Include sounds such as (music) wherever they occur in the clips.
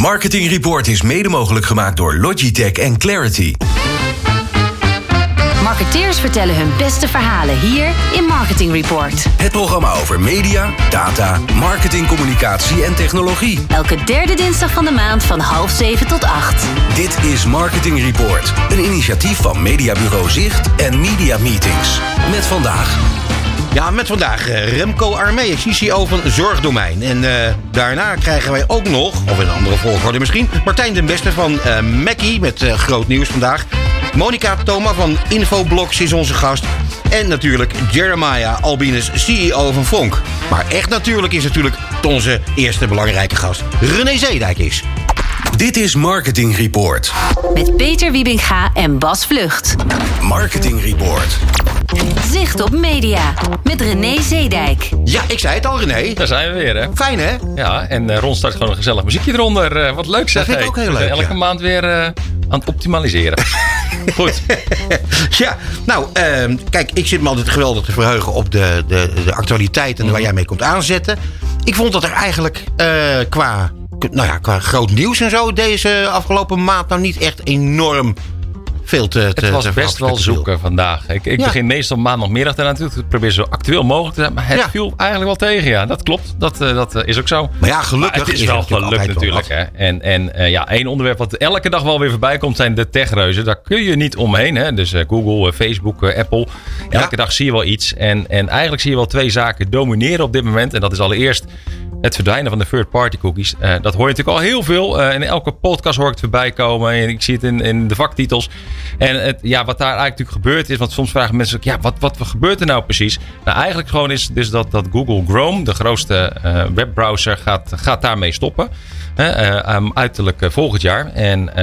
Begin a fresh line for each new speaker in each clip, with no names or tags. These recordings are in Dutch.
Marketing Report is mede mogelijk gemaakt door Logitech en Clarity.
Marketeers vertellen hun beste verhalen hier in Marketing Report.
Het programma over media, data, marketing, communicatie en technologie.
Elke derde dinsdag van de maand van half zeven tot acht.
Dit is Marketing Report, een initiatief van Mediabureau Zicht en Media Meetings. Met vandaag
Ja, met vandaag eh, Remco Armee, CCO van Zorgdomein. En eh, daarna krijgen wij ook nog, of in een andere volgorde misschien... Martijn den Beste van eh Mackie met eh, groot nieuws vandaag. Monika Thoma van Infoblox is onze gast. En natuurlijk Jeremiah Albinus, CEO van Vonk. Maar echt natuurlijk is natuurlijk onze eerste belangrijke gast René Zeedijk is.
Dit is Marketing Report.
Met Peter Wiebinga en Bas Vlucht.
Marketing Report.
Zicht op media. Met René Zeedijk.
Ja, ik zei het al René.
Daar zijn we weer, hè?
Fijn hè?
Ja, en eh, Ron start gewoon een gezellig muziekje eronder. Eh, wat leuk zeg.
Dat vind ik
hey.
ook heel
We zijn
leuk,
Elke
ja.
maand weer eh, aan het optimaliseren. (laughs) Goed.
Ja, nou, ehm, kijk, ik zit me altijd geweldig te verheugen op de, de, de actualiteit en waar jij mee komt aanzetten. Ik vond dat er eigenlijk eh, qua, nou ja, qua groot nieuws en zo deze afgelopen maand nou niet echt enorm veel te, te
Het was
te
best wel zoeken vandaag. Ik, ik
Ja.
begin meestal maandagmiddag eraan toe. Ik probeer zo actueel mogelijk te zijn. Maar het
Ja.
viel eigenlijk wel tegen, ja. Dat klopt. Dat, eh, dat eh, is ook zo.
Maar ja, gelukkig
Maar het is
is er
wel
natuurlijk
gelukt
wel
natuurlijk. Hè. En, en eh, ja, één onderwerp wat elke dag wel weer voorbij komt... zijn de techreuzen. Daar kun je niet omheen. Hè. Dus Google, Facebook, Apple. Elke
Ja.
dag zie je wel iets. En, en eigenlijk zie je wel twee zaken domineren op dit moment. En dat is allereerst het verdwijnen van de third-party cookies. Eh, dat hoor je natuurlijk al heel veel. Eh, in elke podcast hoor ik het voorbij komen. En ik zie het in, in de vaktitels. En het, ja, wat daar eigenlijk natuurlijk gebeurd is... want soms vragen mensen ook... ja, wat, wat gebeurt er nou precies? Nou, eigenlijk gewoon is dus dat, dat Google Chrome... de grootste eh, webbrowser gaat, gaat daarmee stoppen. Um, uiterlijk volgend jaar. En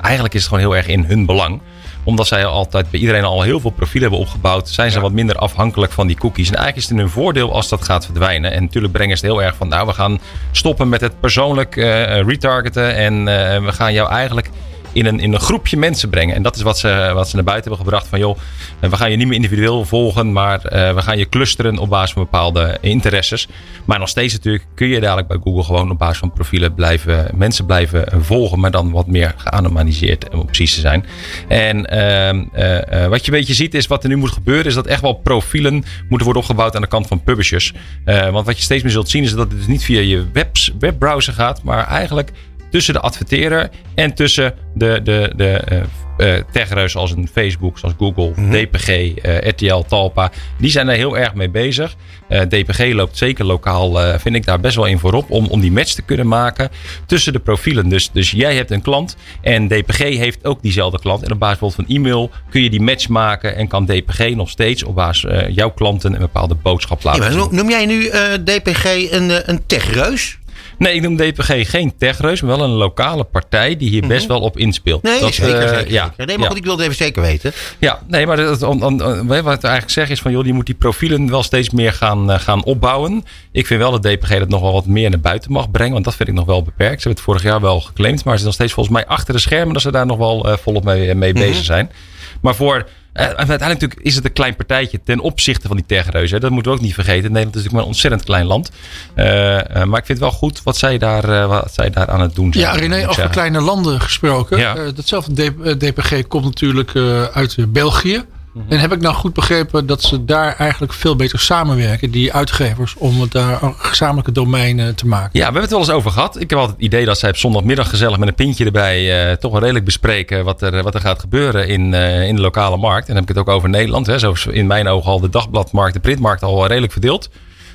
eigenlijk is het gewoon heel erg in hun belang omdat zij altijd bij iedereen al heel veel profielen hebben opgebouwd, zijn ze wat minder afhankelijk van die cookies. En eigenlijk is het in hun voordeel als dat gaat verdwijnen. En natuurlijk brengen ze het heel erg van, nou, we gaan stoppen met het persoonlijk eh, retargeten. En eh, we gaan jou eigenlijk in een, in een groepje mensen brengen. En dat is wat ze, wat ze naar buiten hebben gebracht. Van joh, we gaan je niet meer individueel volgen, maar eh, we gaan je clusteren op basis van bepaalde interesses. Maar nog steeds natuurlijk kun je dadelijk bij Google gewoon op basis van profielen blijven, mensen blijven volgen, maar dan wat meer geanonimiseerd om precies te zijn. En ehm, eh, eh, wat je een beetje ziet is wat er nu moet gebeuren, is dat echt wel profielen moeten worden opgebouwd aan de kant van publishers. Want wat je steeds meer zult zien is dat het dus niet via je webs, webbrowser gaat, maar eigenlijk tussen de adverteerder en tussen de, de, de eh, eh, techreuzen als een Facebook, zoals Google, DPG, eh, RTL, Talpa. Die zijn er heel erg mee bezig. DPG loopt zeker lokaal, vind ik daar best wel in voorop, om, om die match te kunnen maken tussen de profielen. Dus, dus jij hebt een klant en DPG heeft ook diezelfde klant. En op basis bijvoorbeeld van e-mail kun je die match maken en kan DPG nog steeds op basis jouw klanten een bepaalde boodschap
Ja,
laten zien.
noem- jij nu DPG een, een techreus?
Nee, ik noem DPG geen techreus, maar wel een lokale partij die hier best wel op inspeelt.
Mhm. Nee,
Dat,
zeker,
eh,
zeker,
ja.
Nee, maar
ja.
goed, ik wilde even zeker weten.
Ja, nee, maar dat, on- on- on- wat ik eigenlijk zeg is van joh, je moet die profielen wel steeds meer gaan, eh, gaan opbouwen. Ik vind wel dat DPG dat nog wel wat meer naar buiten mag brengen, want dat vind ik nog wel beperkt. Ze hebben het vorig jaar wel geclaimd, maar ze zijn nog steeds volgens mij achter de schermen dat ze daar nog wel eh, volop mee, mee
Mhm.
bezig zijn. Maar voor uiteindelijk natuurlijk is het een klein partijtje ten opzichte van die techreuzen. Dat moeten we ook niet vergeten. Nederland is natuurlijk maar een ontzettend klein land. Eh, eh, maar ik vind het wel goed wat zij daar, eh, wat zij daar aan het doen zijn.
Ja, René,
ik
over kleine landen gesproken.
Ja.
Eh, datzelfde eh, DPG komt natuurlijk eh, uit eh, België.
Mhm.
En heb ik nou goed begrepen dat ze daar eigenlijk veel beter samenwerken, die uitgevers, om het daar een gezamenlijke domein eh, te maken?
Ja, we hebben het wel eens over gehad. Ik heb altijd het idee dat zij op zondagmiddag gezellig met een pintje erbij eh, toch wel redelijk bespreken wat er, wat er gaat gebeuren in, eh, in de lokale markt. En dan heb ik het ook over Nederland. Hè. Zo in mijn ogen al de dagbladmarkt, de printmarkt al redelijk verdeeld.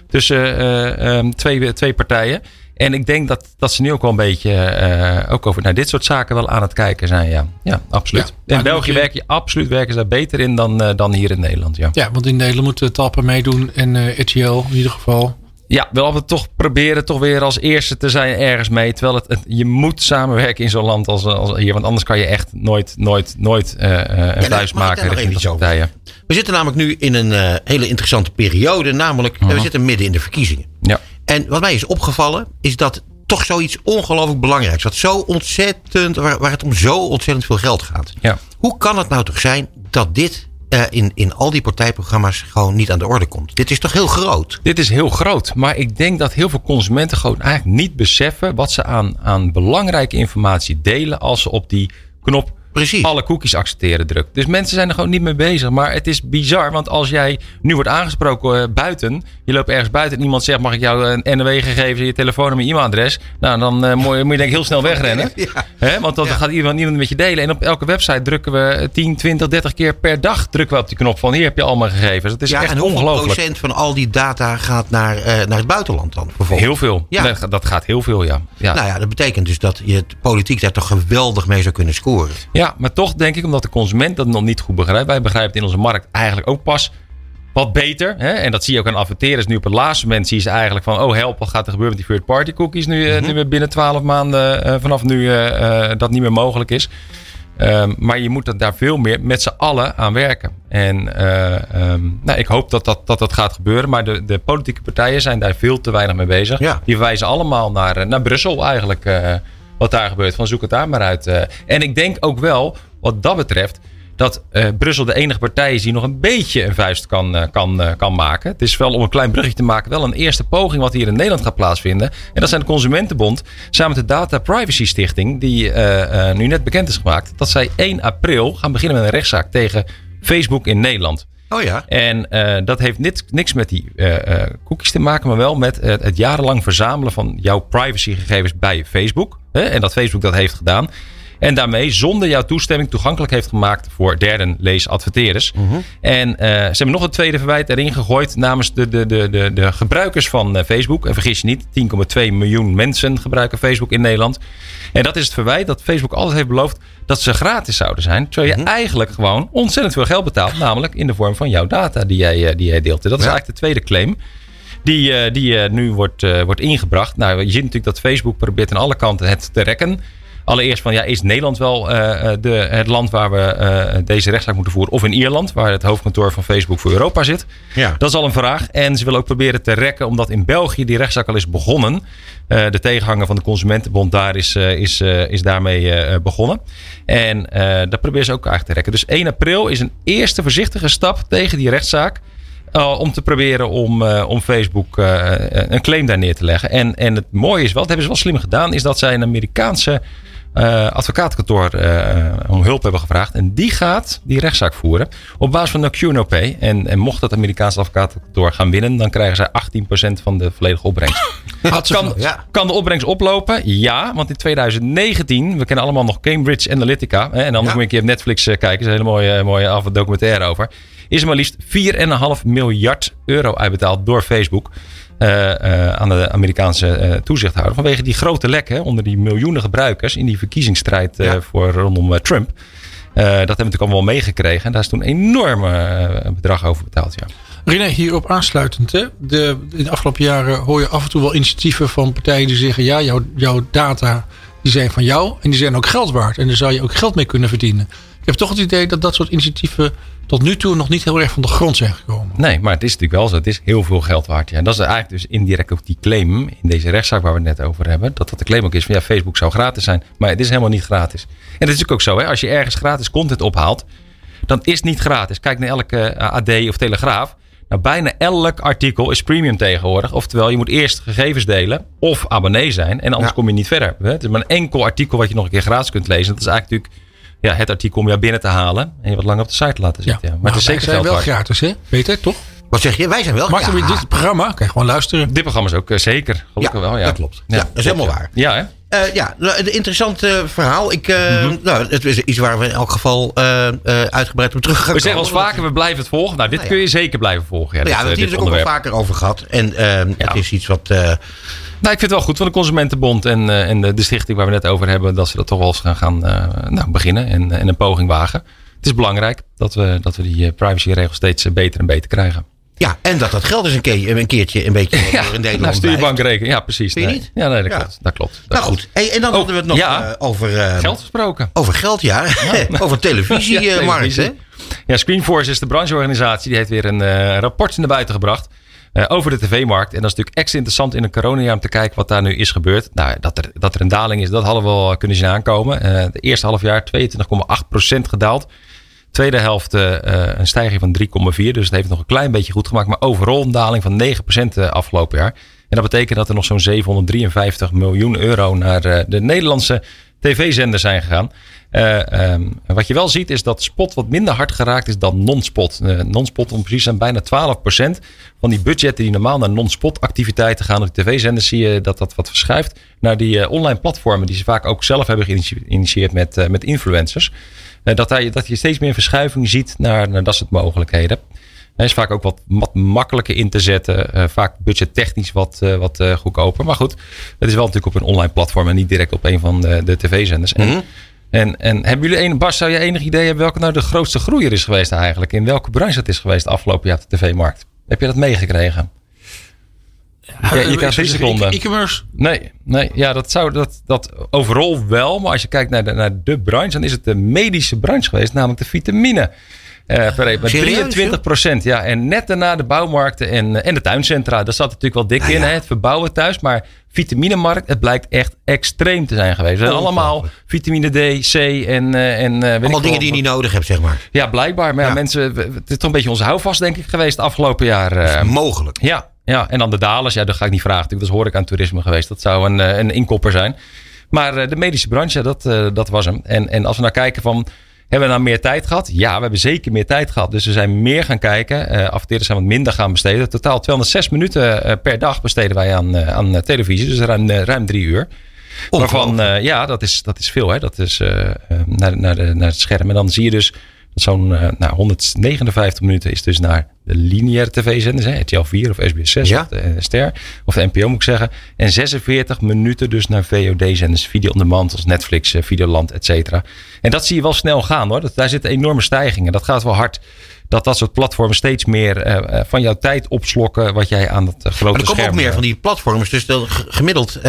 Tussen eh, ehm, twee, twee partijen. En ik denk dat, dat ze nu ook wel een beetje eh, ook over naar dit soort zaken wel aan het kijken zijn. Ja, ja absoluut.
Ja,
in België werk je absoluut werken ze daar beter in dan, eh, dan hier in Nederland. Ja.
Ja, want in Nederland moeten Talpa meedoen en eh RTL in ieder geval.
Ja, wel altijd toch proberen toch weer als eerste te zijn ergens mee. Terwijl het, het- je moet samenwerken in zo'n land als, als hier. Want anders kan je echt nooit, nooit, nooit eh, eh, een
ik
maken
daar nog over
partijen.
We zitten namelijk nu in een eh, hele interessante periode. Namelijk, eh, we zitten midden in de verkiezingen. En wat mij is opgevallen, is dat toch zoiets ongelooflijk belangrijks. Wat zo ontzettend, waar, waar het om zo ontzettend veel geld gaat.
Ja.
Hoe kan het nou toch zijn dat dit eh, in, in al die partijprogramma's gewoon niet aan de orde komt. Dit is toch heel groot?
Dit is heel groot. Maar ik denk dat heel veel consumenten gewoon eigenlijk niet beseffen wat ze aan, aan belangrijke informatie delen als ze op die knop
Precies.
alle cookies accepteren drukt. Dus mensen zijn er gewoon niet mee bezig. Maar het is bizar, want als jij nu wordt aangesproken eh, buiten, je loopt ergens buiten en iemand zegt: Mag ik jou een NW-gegevens, je telefoonnummer, je e-mailadres? Nou, dan uh, moet, je, denk ik heel snel wegrennen. (laughs)
Ja.
Hè? Want dan
Ja.
gaat iemand, niemand met je delen. En op elke website drukken we 10, 20, 30 keer per dag drukken we op die knop van: Hier heb je al mijn gegevens. Dat is
ja,
echt
en hoeveel
ongelooflijk.
procent van al die data gaat naar, eh, naar het buitenland dan? Bijvoorbeeld?
Heel veel.
Ja.
Dat, dat gaat heel veel, ja. Ja.
Nou ja, dat betekent dus dat je het politiek daar toch geweldig mee zou kunnen scoren.
Ja, maar toch denk ik, omdat de consument dat nog niet goed begrijpt. Wij begrijpen het in onze markt eigenlijk ook pas wat beter. Hè? En dat zie je ook aan adverteerders. Nu op het laatste moment zie je ze eigenlijk van... oh help, wat gaat er gebeuren met die third party cookies... nu, eh, nu binnen 12 maanden eh, vanaf nu eh, dat niet meer mogelijk is. Ehm, maar je moet daar veel meer met z'n allen aan werken. En eh, ehm, nou, ik hoop dat dat, dat dat gaat gebeuren. Maar de, de politieke partijen zijn daar veel te weinig mee bezig.
Ja.
Die verwijzen allemaal naar, naar Brussel eigenlijk. Wat daar gebeurt. Van zoek het daar maar uit. eh. En ik denk ook wel, wat dat betreft... dat eh, Brussel de enige partij is die nog een beetje een vuist kan, eh, kan, kan maken. Het is wel om een klein bruggetje te maken... wel een eerste poging wat hier in Nederland gaat plaatsvinden. En dat zijn de Consumentenbond samen met de Data Privacy Stichting... die nu net bekend is gemaakt... dat zij 1 april gaan beginnen met een rechtszaak tegen Facebook in Nederland.
Oh ja.
En dat heeft niks, niks met die cookies te maken, maar wel met het, het jarenlang verzamelen van jouw privacygegevens bij Facebook. Hè? En dat Facebook dat heeft gedaan. En daarmee zonder jouw toestemming toegankelijk heeft gemaakt voor derden lees adverteerders. En eh, ze hebben nog een tweede verwijt erin gegooid namens de, de, de, de, de gebruikers van eh, Facebook. En vergis je niet, 10,2 miljoen mensen gebruiken Facebook in Nederland. En dat is het verwijt dat Facebook altijd heeft beloofd dat ze gratis zouden zijn. Terwijl je eigenlijk gewoon ontzettend veel geld betaalt. Namelijk in de vorm van jouw data die jij, eh, die jij deelt. En dat is eigenlijk de tweede claim. Die, eh, die eh, nu wordt, eh, wordt ingebracht. Nou, je ziet natuurlijk dat Facebook probeert aan alle kanten het te rekken. Allereerst van ja, is Nederland wel de, het land waar we deze rechtszaak moeten voeren? Of in Ierland, waar het hoofdkantoor van Facebook voor Europa zit?
Ja.
Dat is al een vraag. En ze willen ook proberen te rekken, omdat in België die rechtszaak al is begonnen. De tegenhanger van de Consumentenbond daar is, is, is daarmee begonnen. En dat proberen ze ook eigenlijk te rekken. Dus 1 april is een eerste voorzichtige stap tegen die rechtszaak. Eh, om te proberen om, eh, om Facebook eh, een claim daar neer te leggen. En, en het mooie is wel, dat hebben ze wel slim gedaan, is dat zij een Amerikaanse advocaatkantoor om hulp hebben gevraagd. En die gaat die rechtszaak voeren op basis van no Q no pay. En, en mocht dat Amerikaanse advocaatkantoor gaan winnen, dan krijgen zij 18% van de volledige opbrengst. (laughs) Kan,
Ja.
kan de opbrengst oplopen? Ja, want in 2019, we kennen allemaal nog Cambridge Analytica. Hè, en anders
Ja.
moet je een keer op Netflix kijken. Er is een hele mooie, mooie documentaire over. Is er maar liefst 4,5 miljard euro uitbetaald door Facebook. eh, eh, aan de Amerikaanse eh, toezichthouder. Vanwege die grote lek hè, onder die miljoenen gebruikers in die verkiezingsstrijd
Ja.
voor rondom Trump. Dat hebben we natuurlijk allemaal meegekregen. En daar is toen een enorme bedrag over betaald. Ja.
René, hierop aansluitend. Hè? De, in de afgelopen jaren hoor je af en toe wel initiatieven van partijen die zeggen: ja, jouw, jouw data die zijn van jou en die zijn ook geld waard. En daar zou je ook geld mee kunnen verdienen. Ik heb toch het idee dat dat soort initiatieven tot nu toe nog niet heel erg van de grond zijn gekomen.
Nee, maar het is natuurlijk wel zo. Het is heel veel geld waard. Ja. En dat is eigenlijk dus indirect ook die claim in deze rechtszaak waar we het net over hebben. Dat dat de claim ook is van ja, Facebook zou gratis zijn. Maar het is helemaal niet gratis. En dat is natuurlijk ook zo. Hè? Als je ergens gratis content ophaalt, dan is het niet gratis. Kijk naar elke eh, AD of Telegraaf. Nou, bijna elk artikel is premium tegenwoordig. Oftewel, je moet eerst gegevens delen of abonnee zijn. En anders
Ja.
kom je niet verder. Hè? Het is maar een enkel artikel wat je nog een keer gratis kunt lezen. Dat is eigenlijk natuurlijk ja, het artikel om jou binnen te halen. En je wat langer op de site te laten zitten. Ja. Maar het is zeker
Nou, zijn
geld
wel gratis, hè? Peter, toch?
Wat zeg je? Wij zijn wel...
Maak
ja,
dit programma? Kan je gewoon luisteren.
Dit programma is ook eh, zeker. Gelukkig
Ja,
wel, ja.
dat klopt. Ja, dat is helemaal waar.
Ja, hè?
Eh, ja, nou, een interessant eh, verhaal. Ik, eh, nou, het is iets waar we in elk geval eh, eh, uitgebreid op terug gaan
We zeggen wel eens
komen.
vaker, we blijven het volgen. Nou, dit
Nou ja.
kun je zeker blijven volgen. Ja,
Ja,
dit,
we
eh,
hebben het ook al vaker over gehad. En eh,
Ja.
het is iets wat... eh,
Nou, ik vind het wel goed van de Consumentenbond en, eh, en de, de stichting waar we net over hebben. Dat ze dat toch wel eens gaan, gaan eh, nou, beginnen en, en een poging wagen. Het is belangrijk dat we, dat we die eh, privacyregels steeds eh, beter en beter krijgen.
ja, en dat dat geld dus een, keer, een keertje een beetje (laughs)
Ja,
in Nederland
nou, bankrekening. Ja, precies.
Vind je
Nee.
niet?
Ja, nee, dat
Ja.
klopt. Dat klopt. Dat
Nou goed, en dan
Oh,
hadden we het nog
ja.
eh, over... eh,
Geld gesproken.
Over geld, ja. (laughs) over televisiemarkt, (laughs) hè?
Ja, Screenforce is de brancheorganisatie. Die heeft weer een eh, rapport naar buiten gebracht. Eh, over de tv-markt. En dat is natuurlijk extra interessant in een coronajaar om te kijken wat daar nu is gebeurd. Nou, dat er, dat er een daling is, dat hadden we wel kunnen zien aankomen. Eh de eerste half jaar 22,8% gedaald. Tweede helft uh, een stijging van 3,4. Dus het heeft nog een klein beetje goed gemaakt. Maar overal een daling van 9% afgelopen jaar. En dat betekent dat er nog zo'n 753 miljoen euro naar de Nederlandse tv-zenders zijn gegaan. Uh, um, wat je wel ziet is dat spot wat minder hard geraakt is dan non-spot. Uh, non-spot om precies zijn bijna 12% van die budgetten die normaal naar non-spot activiteiten gaan op de tv-zenders. Zie je dat dat wat verschuift naar die uh, online platformen die ze vaak ook zelf hebben geïnitieerd met, met influencers. dat, hij, dat je steeds meer verschuiving ziet naar, naar dat soort mogelijkheden. Hij is vaak ook wat, wat makkelijker in te zetten. Vaak budgettechnisch wat, wat goedkoper. Maar goed, het is wel natuurlijk op een online platform en niet direct op een van de, de tv-zenders. En, en hebben jullie een, Bas, zou je enig idee hebben welke nou de grootste groeier is geweest eigenlijk? In welke branche het is geweest de afgelopen jaar op de tv-markt? Heb je dat meegekregen? Ja, je, krijgt drie seconden.
E-commerce?
Nee, nee, ja, dat zou dat, dat overal wel. Maar als je kijkt naar de, naar de branche, dan is het de medische branche geweest, namelijk de vitamine. Uh, per met 23 procent. Ja, en net daarna de bouwmarkten en, en de tuincentra. Daar zat natuurlijk wel dik
Ah,
in,
ja.
hè, het verbouwen thuis. Maar vitaminemarkt, het blijkt echt extreem te zijn geweest. Allemaal vitamine D, C en, eh, en weet ik
Allemaal dingen die je niet nodig hebt, zeg maar.
Ja, blijkbaar. Maar ja,
Ja.
mensen, het is toch een beetje onze houvast, denk ik, geweest het afgelopen jaar. eh.
Mogelijk.
Ja, ja, en dan de dalers, ja, dat ga ik niet vragen. Dat is horeca en toerisme geweest. Dat zou een, eh, een inkopper zijn. Maar eh, de medische branche, dat, eh, dat was hem. En, en als we nou kijken van, hebben we nou meer tijd gehad? Ja, we hebben zeker meer tijd gehad. Dus we zijn meer gaan kijken. Eh adverteerders zijn wat minder gaan besteden. Totaal 206 minuten eh, per dag besteden wij aan, eh, aan televisie. Dus ruim, eh, ruim drie uur. Waarvan, ja, dat is, dat is veel. Hè? Dat is naar, naar, de, naar het scherm. En dan zie je dus zo'n eh, nou, 159 minuten is dus naar de lineaire tv-zenders. RTL 4 of SBS 6
Ja.
of de eh, Ster. Of de NPO moet ik zeggen. En 46 minuten dus naar VOD-zenders. Video on demand als Netflix, eh, Videoland, et cetera. En dat zie je wel snel gaan hoor. Dat, daar zitten enorme stijgingen. Dat gaat wel hard. Dat dat soort platformen steeds meer van jouw tijd opslokken. Wat jij aan het grote
Maar er komen
scherm...
ook meer van die platforms. Dus gemiddeld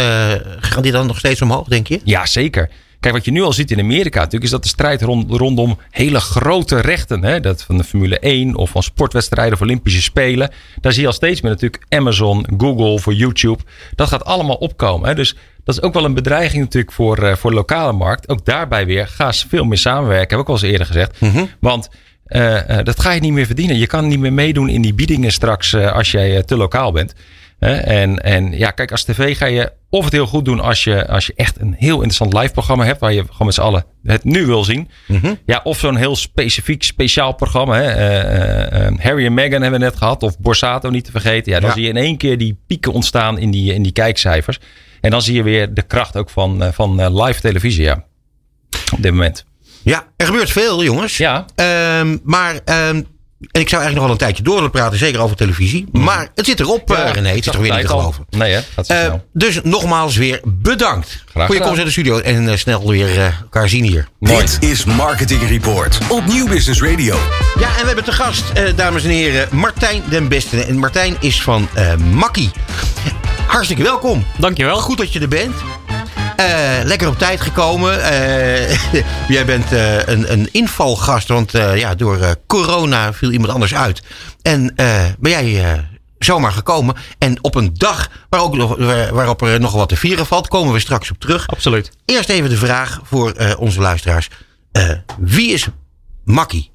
gaan die dan nog steeds omhoog, denk je?
Ja, zeker. Kijk, wat je nu al ziet in Amerika natuurlijk, is dat de strijd rond, rondom hele grote rechten, hè, dat van de Formule 1 of van sportwedstrijden of Olympische Spelen, daar zie je al steeds meer natuurlijk Amazon, Google voor YouTube. Dat gaat allemaal opkomen. Hè. Dus dat is ook wel een bedreiging natuurlijk voor, eh, voor de lokale markt. Ook daarbij weer, ga eens veel meer samenwerken, heb ik al eens eerder gezegd. Want eh, eh, dat ga je niet meer verdienen. Je kan niet meer meedoen in die biedingen straks als jij te lokaal bent. En, en ja, kijk, als tv ga je of het heel goed doen als je, als je echt een heel interessant live programma hebt. Waar je gewoon met z'n allen het nu wil zien. Ja, of zo'n heel specifiek, speciaal programma. Hè. Eh, eh, eh, Harry en Meghan hebben we net gehad. Of Borsato niet te vergeten. Ja, dan
Ja.
zie je in één keer die pieken ontstaan in die, in die kijkcijfers. En dan zie je weer de kracht ook van, eh, van live televisie. Ja. Op dit moment.
Ja, er gebeurt veel, jongens.
Ja.
Ehm, maar, ehm, en ik zou eigenlijk nog wel een tijdje door willen praten, zeker over televisie. Maar het zit erop, eh, René. Het is toch weer niet te geloven.
Nee, hè? Gaat zo
Eh,
snel.
dus nogmaals weer bedankt voor je komst in de studio. En eh, snel weer eh, elkaar zien hier.
Mooi.
Dit is Marketing Report op Nieuw Business Radio.
Ja, en we hebben te gast, eh, dames en heren, Martijn den Beste. En Martijn is van eh Makkie. Hartstikke welkom.
Dankjewel.
Goed dat je er bent. Eh, lekker op tijd gekomen. Eh, (laughs) jij bent eh, een, een invalgast, want ja, door corona viel iemand anders uit. En ben jij zomaar gekomen. En op een dag waar ook nog, waar- waarop er nog wat te vieren valt, komen we straks op terug.
Absoluut.
Eerst even de vraag voor onze luisteraars. Wie is Makkie?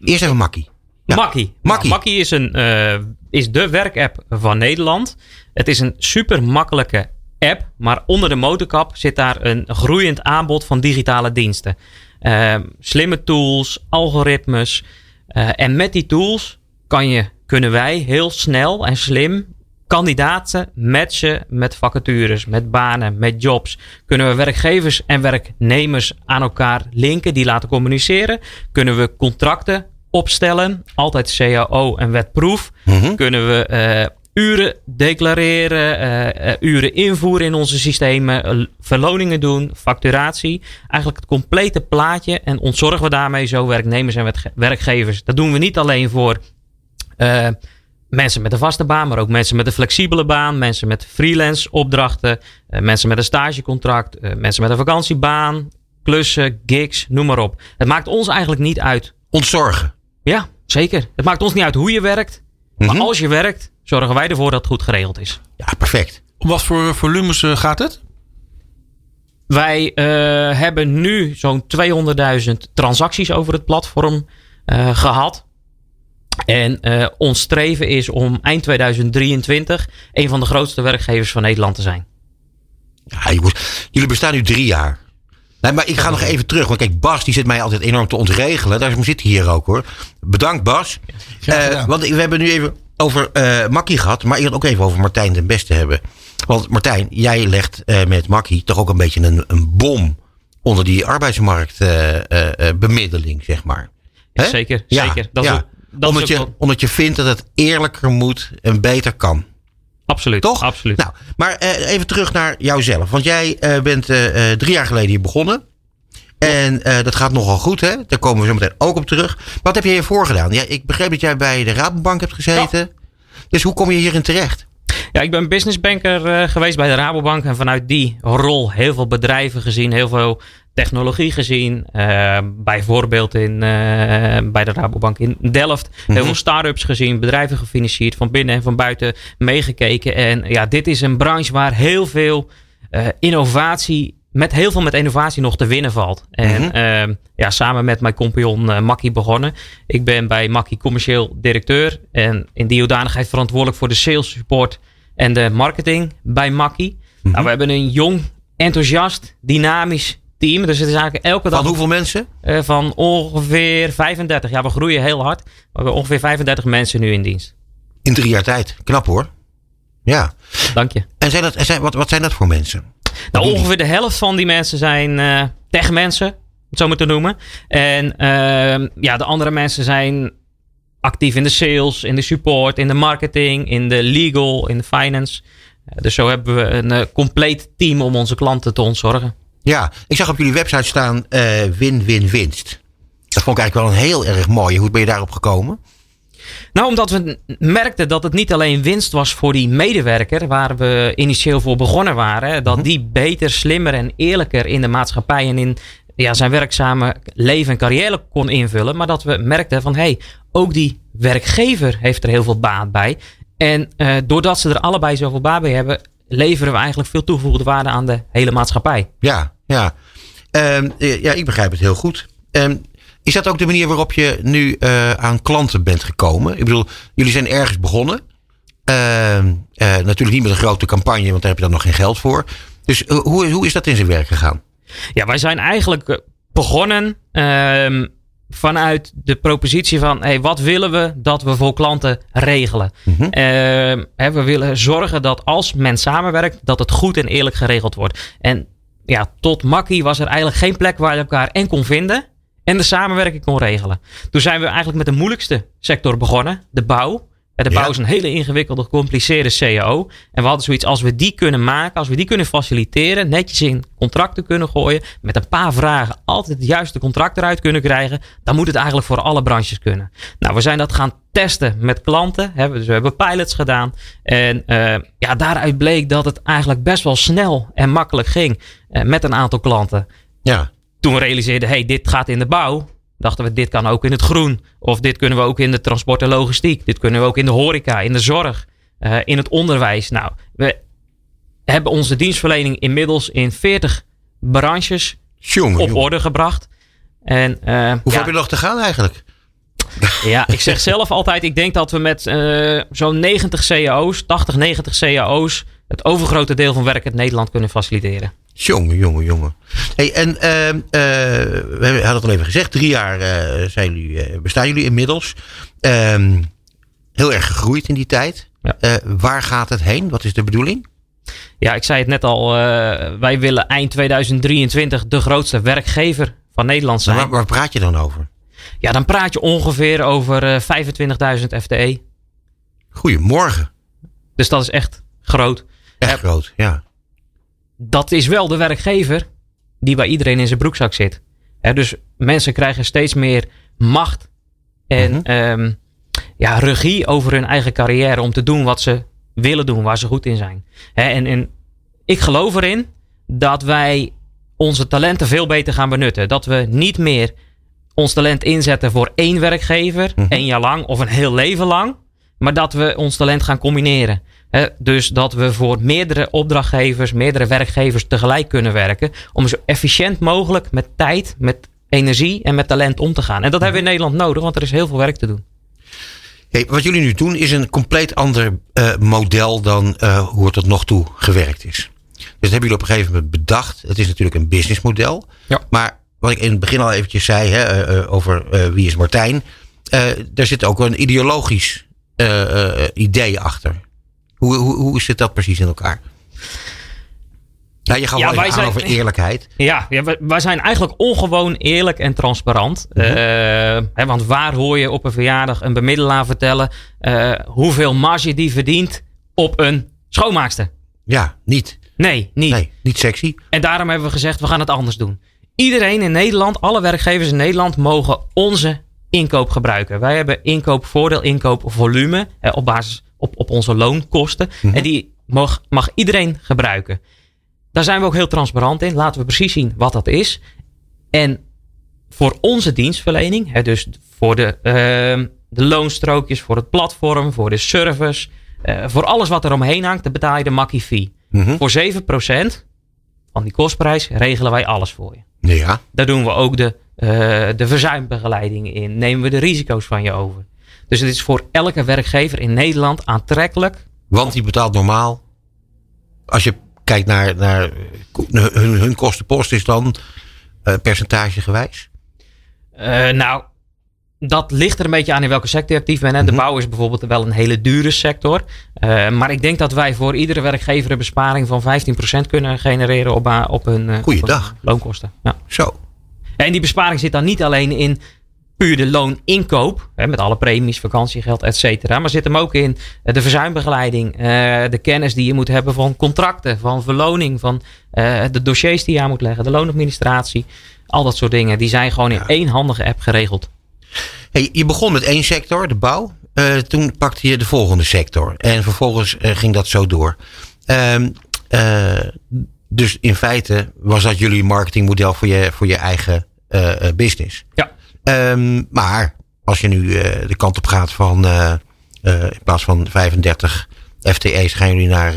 Eerst even Makkie. Ja.
Makkie.
Makkie.
Nou, Makkie is, een, is de werkapp van Nederland. Het is een super makkelijke app, maar onder de motorkap zit daar een groeiend aanbod van digitale diensten. Eh, slimme tools, algoritmes. Eh, en met die tools kan je, kunnen wij heel snel en slim kandidaten matchen met vacatures, met banen, met jobs. Kunnen we werkgevers en werknemers aan elkaar linken, die laten communiceren. Kunnen we contracten opstellen, altijd CAO en wetproef. Kunnen we eh, uren declareren, eh, eh, uren invoeren in onze systemen, eh, verloningen doen, facturatie. Eigenlijk het complete plaatje en ontzorgen we daarmee zo werknemers en werkge- werkgevers. Dat doen we niet alleen voor mensen met een vaste baan, maar ook mensen met een flexibele baan, mensen met freelance opdrachten, mensen met een stagecontract, mensen met een vakantiebaan, klussen, gigs, noem maar op. Het maakt ons eigenlijk niet uit.
Ontzorgen.
Ja, zeker. Het maakt ons niet uit hoe je werkt, maar
Mhm.
als je werkt, zorgen wij ervoor dat het goed geregeld is.
Ja, perfect.
Om wat voor volumes eh, gaat het?
wij uh, hebben nu zo'n 200.000 transacties over het platform uh, gehad. En uh, ons streven is om eind 2023 een van de grootste werkgevers van Nederland te zijn.
Ja, jullie bestaan nu drie jaar. Nee, maar ik ga nog even terug. Want kijk, Bas die zit mij altijd enorm te ontregelen. Daar zit hij hier ook hoor. Bedankt Bas. Uh, want we hebben nu even over uh, Makkie gehad. Maar ik wil ook even over Martijn den Beste hebben. Want Martijn, jij legt uh, met Makkie toch ook een beetje een, een bom onder die arbeidsmarktbemiddeling, zeg maar.
Zeker, ja, zeker. Dat
ja.
is, dat
omdat,
is
je,
wel...
omdat je vindt dat het eerlijker moet en beter kan.
Absoluut.
Toch?
Absoluut.
Nou, maar even terug naar jouzelf. Want jij bent drie jaar geleden hier begonnen. En dat gaat nogal goed, hè? Daar komen we zo meteen ook op terug. Wat heb je hiervoor gedaan? Ja, ik begreep dat jij bij de Rabobank hebt gezeten. Ja. Dus hoe kom je hierin terecht?
Ja, ik ben businessbanker geweest bij de Rabobank. En vanuit die rol heel veel bedrijven gezien. Heel veel technologie gezien. Uh, bijvoorbeeld in, uh, bij de Rabobank in Delft. Heel
Mhm.
veel start-ups gezien. Bedrijven gefinancierd. Van binnen en van buiten meegekeken. En ja, dit is een branche waar heel veel uh, innovatie... Met heel veel met innovatie nog te winnen valt. En
Mhm.
ja, samen met mijn compagnon uh, Makkie begonnen. Ik ben bij Makkie commercieel directeur. En in die hoedanigheid verantwoordelijk voor de sales support en de marketing bij Makkie.
Mhm.
Nou, we hebben een jong, enthousiast, dynamisch team. Dus het is eigenlijk elke dag.
Van hoeveel mensen?
Uh, van ongeveer 35. Ja, we groeien heel hard. We hebben ongeveer 35 mensen nu in dienst.
In drie jaar tijd. Knap hoor. Ja.
Dank je.
En zijn dat, zijn, wat, wat zijn dat voor mensen?
Nou, ongeveer de helft van die mensen zijn uh, techmensen, om het zo maar te noemen. En uh, ja, de andere mensen zijn actief in de sales, in de support, in de marketing, in de legal, in de finance. Dus zo hebben we een uh, compleet team om onze klanten te ontzorgen.
Ja, ik zag op jullie website staan win-win-winst. Dat vond ik eigenlijk wel een heel erg mooi. Hoe ben je daarop gekomen?
Nou, omdat we merkten dat het niet alleen winst was voor die medewerker, waar we initieel voor begonnen waren. Dat die beter, slimmer en eerlijker in de maatschappij en in ja, zijn werkzame leven en carrière kon invullen. Maar dat we merkten van hé, hey, ook die werkgever heeft er heel veel baat bij. En uh, doordat ze er allebei zoveel baat bij hebben, leveren we eigenlijk veel toegevoegde waarde aan de hele maatschappij.
Ja, ja. Um, ja, ik begrijp het heel goed. Um, is dat ook de manier waarop je nu uh, aan klanten bent gekomen? Ik bedoel, jullie zijn ergens begonnen. Uh, uh, natuurlijk niet met een grote campagne, want daar heb je dan nog geen geld voor. Dus hoe, hoe is dat in zijn werk gegaan?
Ja, wij zijn eigenlijk begonnen ehm, vanuit de propositie van: hey, wat willen we dat we voor klanten regelen?
Mhm.
Hè, we willen zorgen dat als men samenwerkt, dat het goed en eerlijk geregeld wordt. En ja, tot Makkie was er eigenlijk geen plek waar je elkaar en kon vinden en de samenwerking kon regelen. Toen zijn we eigenlijk met de moeilijkste sector begonnen, de bouw. De bouw
Ja.
is een hele ingewikkelde, gecompliceerde CAO. En we hadden zoiets, als we die kunnen maken, als we die kunnen faciliteren, netjes in contracten kunnen gooien, met een paar vragen altijd het juiste contract eruit kunnen krijgen, dan moet het eigenlijk voor alle branches kunnen. Nou, we zijn dat gaan testen met klanten. Hè. Dus we hebben pilots gedaan. En uh, ja, daaruit bleek dat het eigenlijk best wel snel en makkelijk ging uh, met een aantal klanten
Ja,
toen we realiseerden, hey, dit gaat in de bouw, dachten we, dit kan ook in het groen. Of dit kunnen we ook in de transport en logistiek. Dit kunnen we ook in de horeca, in de zorg, uh, in het onderwijs. Nou, we hebben onze dienstverlening inmiddels in 40 branches
jongen.
op
jongen.
orde gebracht. En, uh,
Hoeveel
ja,
heb je nog te gaan eigenlijk? (laughs)
ja, ik zeg zelf altijd, ik denk dat we met uh, zo'n 90 cao's, 80, 90 cao's, het overgrote deel van werk in Nederland kunnen faciliteren.
Jongen, jongen, jongen. Hey, en uh, uh, we hadden het al even gezegd, drie jaar uh, zijn jullie, bestaan jullie inmiddels. Um, heel erg gegroeid in die tijd.
Ja.
waar gaat het heen? Wat is de bedoeling?
Ja, ik zei het net al. wij willen eind 2023 de grootste werkgever van Nederland zijn.
Waar, waar, praat je dan over?
Ja, dan praat je ongeveer over 25.000 FTE.
Goedemorgen.
Dus dat is echt groot.
Echt groot, ja
dat is wel de werkgever die bij iedereen in zijn broekzak zit. He, dus mensen krijgen steeds meer macht en mm -hmm. um, ja, regie over hun eigen carrière om te doen wat ze willen doen, waar ze goed in zijn. He, en, en ik geloof erin dat wij onze talenten veel beter gaan benutten. Dat we niet meer ons talent inzetten voor één werkgever,
Mhm.
mm -hmm. één jaar lang of een heel leven lang. Maar dat we ons talent gaan combineren. Dus dat we voor meerdere opdrachtgevers, meerdere werkgevers tegelijk kunnen werken. Om zo efficiënt mogelijk met tijd, met energie en met talent om te gaan. En dat hebben we in Nederland nodig, want er is heel veel werk te doen.
Hey, wat jullie nu doen is een compleet ander uh, model dan uh, hoe het tot nog toe gewerkt is. Dus dat hebben jullie op een gegeven moment bedacht. Het is natuurlijk een businessmodel.
Ja.
Maar wat ik in het begin al eventjes zei hè, uh, over wie is Martijn. daar zit ook een ideologisch idee achter. Hoe, hoe, hoe zit dat precies in elkaar? Ja, je gaat
Ja,
wel
wij zijn-
over eerlijkheid.
Ja, ja wij, wij zijn eigenlijk ongewoon eerlijk en transparant.
Mhm.
Eh, hè, want waar hoor je op een verjaardag een bemiddelaar vertellen eh, hoeveel marge die verdient op een schoonmaakster?
Ja, niet.
Nee, niet.
Nee, niet sexy.
En daarom hebben we gezegd, we gaan het anders doen. Iedereen in Nederland, alle werkgevers in Nederland mogen onze inkoop gebruiken. Wij hebben inkoopvoordeel, inkoopvolume eh, op basis op, op onze loonkosten. En die mag, mag iedereen gebruiken. Daar zijn we ook heel transparant in. Laten we precies zien wat dat is. En voor onze dienstverlening, hè, dus voor de, ehm, de loonstrookjes, voor het platform, voor de service, eh, voor alles wat er omheen hangt, dan betaal je de makkie fee.
Mhm.
Voor 7% van die kostprijs regelen wij alles voor je.
Ja.
Daar doen we ook de, eh, de verzuimbegeleiding in. Nemen we de risico's van je over. Dus het is voor elke werkgever in Nederland aantrekkelijk.
Want die betaalt normaal. Als je kijkt naar, naar hun, hun kostenpost, is dan eh, percentagegewijs.
Eh, nou, dat ligt er een beetje aan in welke sector je actief bent. Hè. De
Mhm.
bouw is bijvoorbeeld wel een hele dure sector. Eh, maar ik denk dat wij voor iedere werkgever een besparing van 15% kunnen genereren op, hun, op hun loonkosten. Ja.
Zo.
En die besparing zit dan niet alleen in puur de looninkoop, hè, met alle premies, vakantiegeld, et cetera. Maar zit hem ook in eh, de verzuimbegeleiding, eh, de kennis die je moet hebben van contracten, van verloning, van eh, de dossiers die je aan moet leggen, de loonadministratie. Al dat soort dingen, die zijn gewoon in één handige app geregeld.
Hey, je begon met één sector, de bouw. Toen pakte je de volgende sector. En vervolgens ging dat zo door. Ehm, eh, dus in feite was dat jullie marketingmodel voor je, voor je eigen business.
Ja.
Ehm, maar als je nu eh, de kant op gaat van eh, eh, in plaats van 35 FTE's gaan jullie naar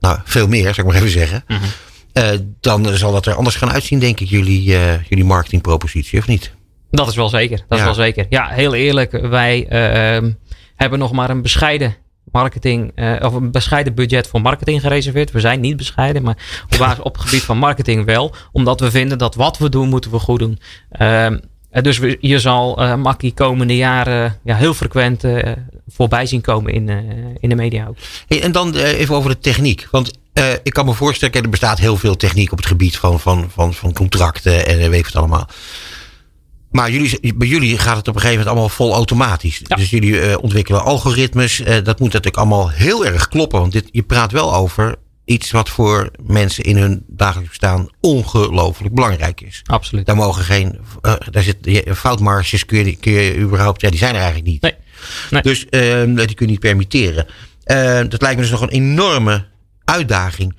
nou, veel meer, zou ik maar even zeggen.
Mhm.
Dan zal dat er anders gaan uitzien, denk ik, jullie, jullie marketingpropositie, of niet?
Dat is wel zeker. Dat
Ja.
is wel zeker. Ja, heel eerlijk. Wij eh, ehm, hebben nog maar een bescheiden marketing, of een bescheiden budget voor marketing gereserveerd. We zijn niet bescheiden, maar op, basis- op het gebied van marketing wel. Omdat we vinden dat wat we doen, moeten we goed doen. Ehm, dus we, je zal eh Makkie komende jaren ja, heel frequent eh, voorbij zien komen in, eh, in de media ook.
Hey, en dan eh, even over de techniek. Want eh, ik kan me voorstellen, er bestaat heel veel techniek op het gebied van, van, van, van contracten en eh, weet het allemaal. Maar jullie, bij jullie gaat het op een gegeven moment allemaal vol automatisch.
Ja.
Dus jullie eh, ontwikkelen algoritmes. Eh, dat moet natuurlijk allemaal heel erg kloppen. Want dit, je praat wel over iets wat voor mensen in hun dagelijks bestaan ongelooflijk belangrijk is.
Absoluut.
Daar mogen geen, eh, daar zit foutmarges kun je, kun je überhaupt, ja, die zijn er eigenlijk niet.
Nee. Nee.
Dus eh, die kun je niet permitteren. Eh, dat lijkt me dus nog een enorme uitdaging.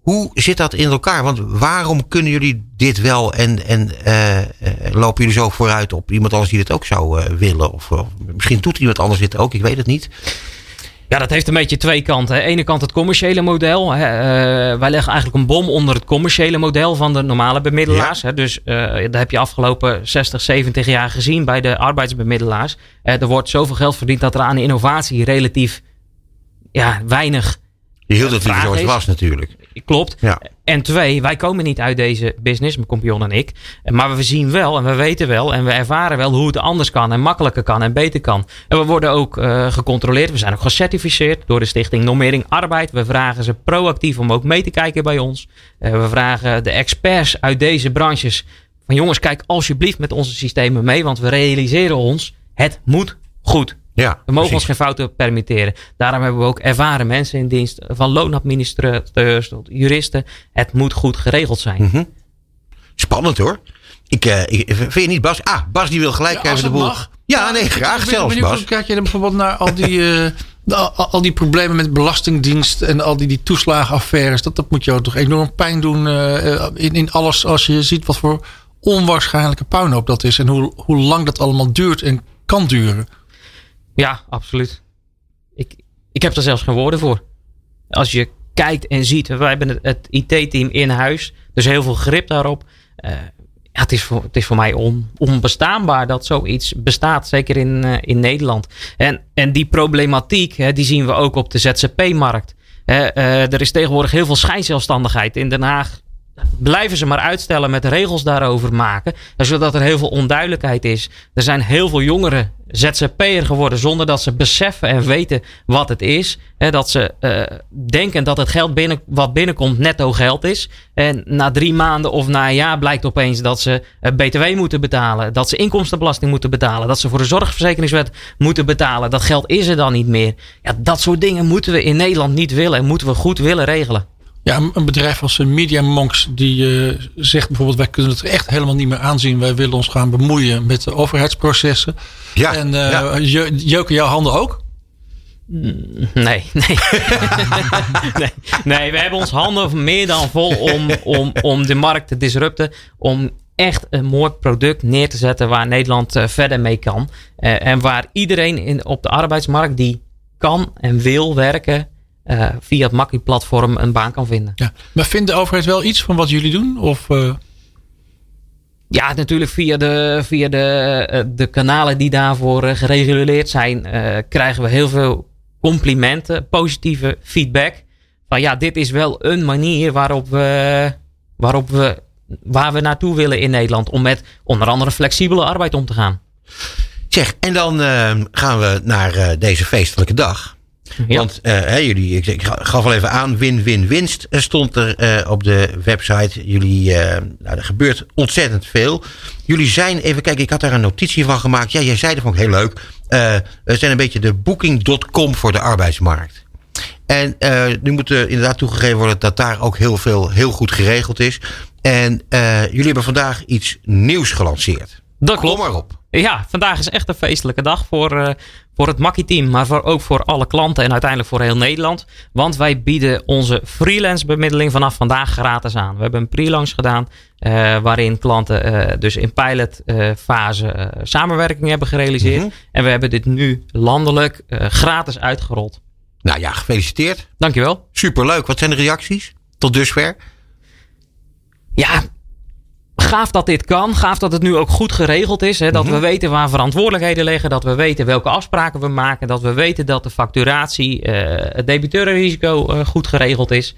Hoe zit dat in elkaar? Want waarom kunnen jullie dit wel en, en eh, eh, lopen jullie zo vooruit op iemand anders die dit ook zou willen? Of, of misschien doet iemand anders dit ook, ik weet het niet.
Ja, dat heeft een beetje twee kanten. Aan de ene kant het commerciële model. Hè. Eh, wij leggen eigenlijk een bom onder het commerciële model van de normale bemiddelaars. Hè. Dus eh dat heb je afgelopen 60, 70 jaar gezien bij de arbeidsbemiddelaars. Eh, er wordt zoveel geld verdiend dat er aan innovatie relatief ja, weinig
Je hield het liever
vraag
zoals het was natuurlijk.
klopt.
Ja.
En twee, wij komen niet uit deze business, mijn compagnon en ik. Maar we zien wel en we weten wel en we ervaren wel hoe het anders kan en makkelijker kan en beter kan. En we worden ook eh, gecontroleerd. We zijn ook gecertificeerd door de Stichting Normering Arbeid. We vragen ze proactief om ook mee te kijken bij ons. Eh, we vragen de experts uit deze branches van jongens, kijk alsjeblieft met onze systemen mee, want we realiseren ons, het moet goed.
Ja,
We mogen ons geen fouten permitteren. Daarom hebben we ook ervaren mensen in dienst. Van loonadministrateurs tot juristen. Het moet goed geregeld zijn.
Mhm. Spannend hoor. Ik, eh, ik, vind je niet Bas? Ah, Bas die wil gelijk
Ja, als
even de boel.
mag.
Ja, nee,
Ik
graag
ben
zelfs
benieuwd,
Bas.
Kijk je dan bijvoorbeeld naar al die, eh, al, al die problemen met belastingdienst en al die, die toeslagenaffaires. Dat, dat moet jou toch enorm pijn doen eh, eh, in, in alles als je ziet wat voor onwaarschijnlijke puinhoop dat is. En hoe, hoe lang dat allemaal duurt en kan duren.
Ja, absoluut. Ik, ik heb er zelfs geen woorden voor. Als je kijkt en ziet, wij hebben het, IT-team in huis, dus heel veel grip daarop. Uh, ja, het, is voor, het is voor mij on, onbestaanbaar dat zoiets bestaat, zeker in, uh, in Nederland. En, en die problematiek, hè, die zien we ook op de ZZP-markt. Uh, er is tegenwoordig heel veel schijnzelfstandigheid. In Den Haag blijven ze maar uitstellen met regels daarover maken. Zodat er heel veel onduidelijkheid is. Er zijn heel veel jongeren ZZP'er geworden zonder dat ze beseffen en weten wat het is. dat ze uh, denken dat het geld binnen, wat binnenkomt netto geld is. En na drie maanden of na een jaar blijkt opeens dat ze uh, BTW moeten betalen. Dat ze inkomstenbelasting moeten betalen. Dat ze voor de zorgverzekeringswet moeten betalen. Dat geld is er dan niet meer. Ja, dat soort dingen moeten we in Nederland niet willen en moeten we goed willen regelen.
Ja, een bedrijf als Media Monks die uh, zegt bijvoorbeeld wij kunnen het echt helemaal niet meer aanzien. Wij willen ons gaan bemoeien met de overheidsprocessen. Ja, en uh, ja. jeuken jouw handen ook?
Nee, (laughs) nee. (laughs) nee. Nee, we hebben ons handen meer dan vol om, om, om de markt te disrupten. Om echt een mooi product neer te zetten waar Nederland uh, verder mee kan. Uh, en waar iedereen in, op de arbeidsmarkt die kan en wil werken, uh, via het Makkie-platform een baan kan vinden.
Ja. Maar vindt de overheid wel iets van wat jullie doen? Of, uh...
Ja, natuurlijk via de, via de, uh, de kanalen die daarvoor gereguleerd zijn, krijgen we heel veel complimenten, positieve feedback. Van ja, dit is wel een manier waarop we, waarop we, waar we naartoe willen in Nederland. Om met onder andere flexibele arbeid om te gaan.
Zeg, en dan gaan we naar deze feestelijke dag. Ja. Want uh, jullie, ik, ik, gaf al even aan, win-win-winst stond er uh, op de website. Jullie, uh, nou, er gebeurt ontzettend veel. Jullie zijn, even kijken, ik had daar een notitie van gemaakt. Ja, jij zei dat vond ik heel leuk. we zijn een beetje de booking.com voor de arbeidsmarkt. En nu moet er inderdaad toegegeven worden dat daar ook heel veel heel goed geregeld is. En jullie hebben vandaag iets nieuws gelanceerd.
Dat klopt. maar op. Ja, vandaag is echt een feestelijke dag voor, uh, voor het Makkie-team, maar voor, ook voor alle klanten en uiteindelijk voor heel Nederland. Want wij bieden onze freelance bemiddeling vanaf vandaag gratis aan. We hebben een pre-launch gedaan uh, waarin klanten uh, dus in pilot fase samenwerking hebben gerealiseerd. Mm -hmm. En we hebben dit nu landelijk gratis uitgerold.
Nou ja, gefeliciteerd.
Dankjewel.
Superleuk. Wat zijn de reacties tot dusver?
Ja, gaaf dat dit kan. Gaaf dat het nu ook goed geregeld is. Hè? Dat mm -hmm. we weten waar verantwoordelijkheden liggen. Dat we weten welke afspraken we maken. Dat we weten dat de facturatie, uh, het debiteurenrisico uh, goed geregeld is.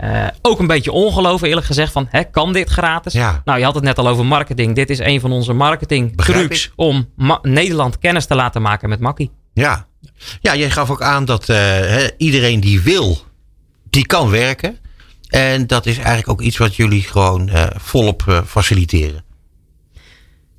Uh, ook een beetje ongeloof eerlijk gezegd van hè, kan dit gratis?
Ja.
Nou, je had het net al over marketing. Dit is een van onze marketing trucs om Nederland kennis te laten maken met Makkie.
Ja. ja, jij gaf ook aan dat iedereen die wil, die kan werken. En dat is eigenlijk ook iets wat jullie gewoon uh, volop uh, faciliteren.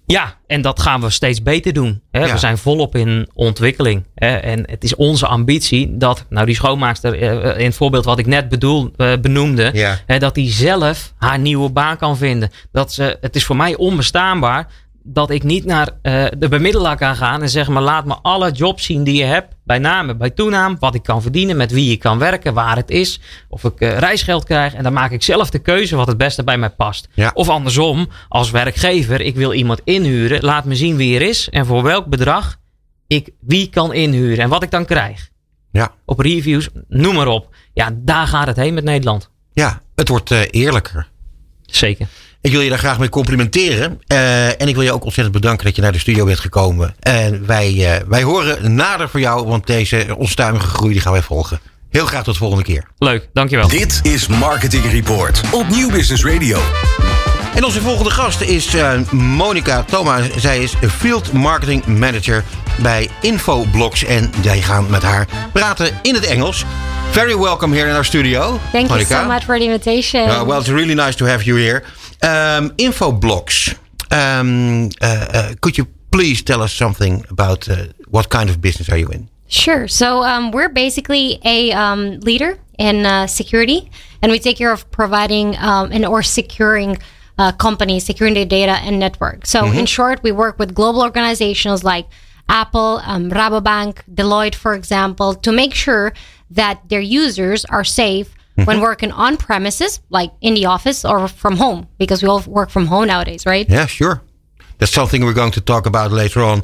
Ja, en dat gaan we steeds beter doen. Hè? Ja. We zijn volop in ontwikkeling. Hè? En het is onze ambitie dat, nou die schoonmaakster uh, in het voorbeeld wat ik net bedoel, benoemde,
ja.
hè, dat die zelf haar nieuwe baan kan vinden. Dat ze, het is voor mij onbestaanbaar dat ik niet naar uh, de bemiddelaar kan gaan en zeg maar laat me alle jobs zien die je hebt. Bij name, bij toenaam, wat ik kan verdienen, met wie ik kan werken, waar het is. Of ik uh, reisgeld krijg. En dan maak ik zelf de keuze wat het beste bij mij past.
Ja.
Of andersom, als werkgever, ik wil iemand inhuren. Laat me zien wie er is en voor welk bedrag ik wie kan inhuren. En wat ik dan krijg.
Ja.
Op reviews, noem maar op. Ja, daar gaat het heen met Nederland.
Ja, het wordt uh, eerlijker.
Zeker.
Ik wil je daar graag mee complimenteren. Uh, en ik wil je ook ontzettend bedanken dat je naar de studio bent gekomen. En wij, uh, wij horen nader voor jou, want deze onstuimige groei die gaan wij volgen. Heel graag tot de volgende keer.
Leuk, dankjewel.
Dit is Marketing Report op Nieuw Business Radio.
En onze volgende gast is uh, Monica Thoma. Zij is Field Marketing Manager bij Infoblox. En wij gaan met haar praten in het Engels. Very welcome here in our studio.
Thank
Monica.
you so much for the invitation.
Uh, well, it's really nice to have you here. Um, Infoblox. Um, uh, uh, could you please tell us something about uh, what kind of business are you in?
Sure. So um, we're basically a um, leader in uh, security, and we take care of providing um, and or securing uh, companies, securing their data and network. So in short, we work with global organizations like Apple, um, Rabobank, Deloitte, for example, to make sure that their users are safe when working on premises, like in the office or from home, because we all work from home nowadays, right?
Yeah, sure. That's something we're going to talk about later on.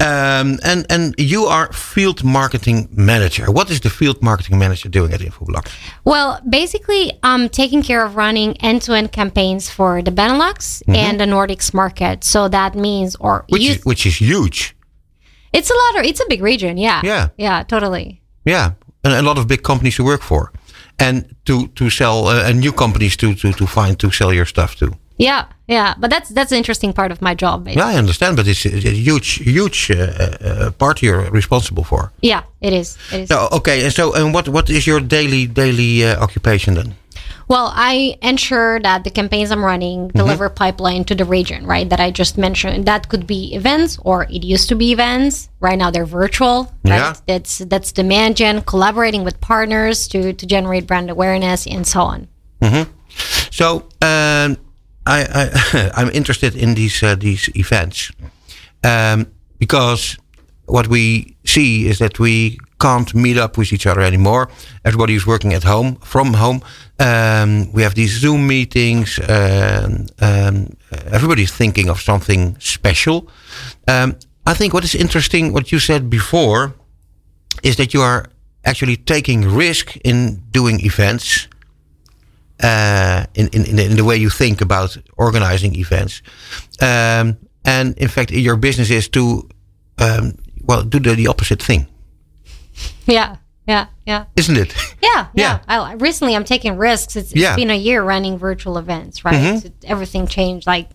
Um, and and you are field marketing manager. What is the field marketing manager doing at Infoblox?
Well, basically, I'm taking care of running end-to-end campaigns for the Benelux and the Nordics market. So that means, or
Which is, which is huge.
it's a lot of, it's a big region. Yeah.
Yeah.
Yeah, totally.
Yeah, and a lot of big companies to work for, and to to sell uh, and new companies to to to find to sell your stuff to.
Yeah, yeah. But that's that's an interesting part of my job. Basically.
Yeah, I understand, but it's, it's a huge huge uh, uh, part you're responsible for.
Yeah, it is. It is.
So okay, and so and what what is your daily daily uh, occupation then?
Well, I ensure that the campaigns I'm running
Mm-hmm.
deliver pipeline to the region, right? That I just mentioned. That could be events, or it used to be events. Right now, they're virtual. Right?
Yeah.
That's that's demand gen, collaborating with partners to to generate brand awareness and so on.
So um, I, I (laughs) I'm interested in these uh, these events um, because what we see is that we can't meet up with each other anymore. Everybody is working at home from home. Um, we have these Zoom meetings. Um, um, everybody's thinking of something special. Um, I think what is interesting, what you said before, is that you are actually taking risk in doing events uh, in, in, in, the, in the way you think about organizing events. Um, and in fact, your business is to, um, well, do the, the opposite thing,
Yeah, yeah, yeah,
isn't it?
yeah,
Yeah. (laughs)
yeah. I, recently, I'm taking risks. It's,
Yeah.
it's been a year running virtual events, right? It- everything changed like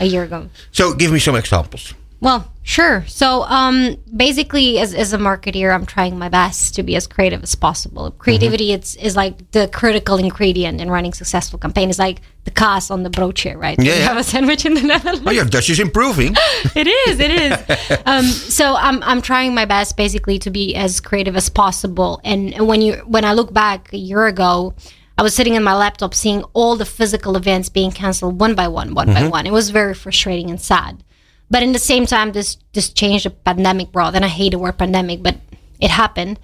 a year ago.
so give me some examples.
Well, sure. So, um, basically, as, as a marketeer, I'm trying my best to be as creative as possible. Creativity it's, is like the critical ingredient in running successful campaign. It's like the kaas on the brochure, right?
Yeah,
You
yeah.
have a sandwich in the (laughs) Netherlands.
Oh, your Dutch is improving. (laughs)
it is. It is. (laughs) um, so I'm I'm trying my best basically to be as creative as possible. And and when you when I look back a year ago, I was sitting in my laptop seeing all the physical events being canceled one by one, one by one. It was very frustrating and sad. But in the same time, this this change the pandemic brought, and I hate the word pandemic, but it happened.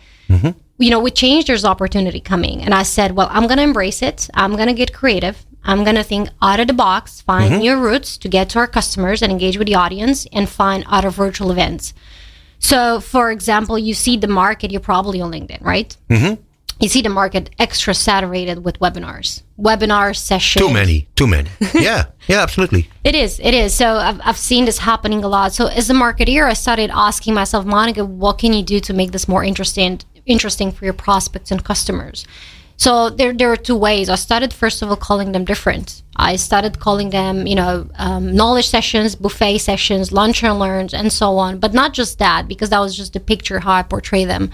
You know, with change, there's opportunity coming, and I said, well, I'm gonna embrace it. I'm gonna get creative. I'm gonna think out of the box, find new routes to get to our customers and engage with the audience, and find other virtual events. So, for example, you see the market. You're probably on LinkedIn, right? Mm-hmm. You see the market extra saturated with webinars, webinar sessions.
too many, too many. (laughs) yeah, yeah, absolutely.
It is. It is. So I've, I've seen this happening a lot. So as a marketeer, I started asking myself, Monica, what can you do to make this more interesting, interesting for your prospects and customers? So there, there are two ways. I started first of all calling them different. I started calling them, you know, um, knowledge sessions, buffet sessions, lunch and learns, and so on. But not just that, because that was just the picture how I portray them.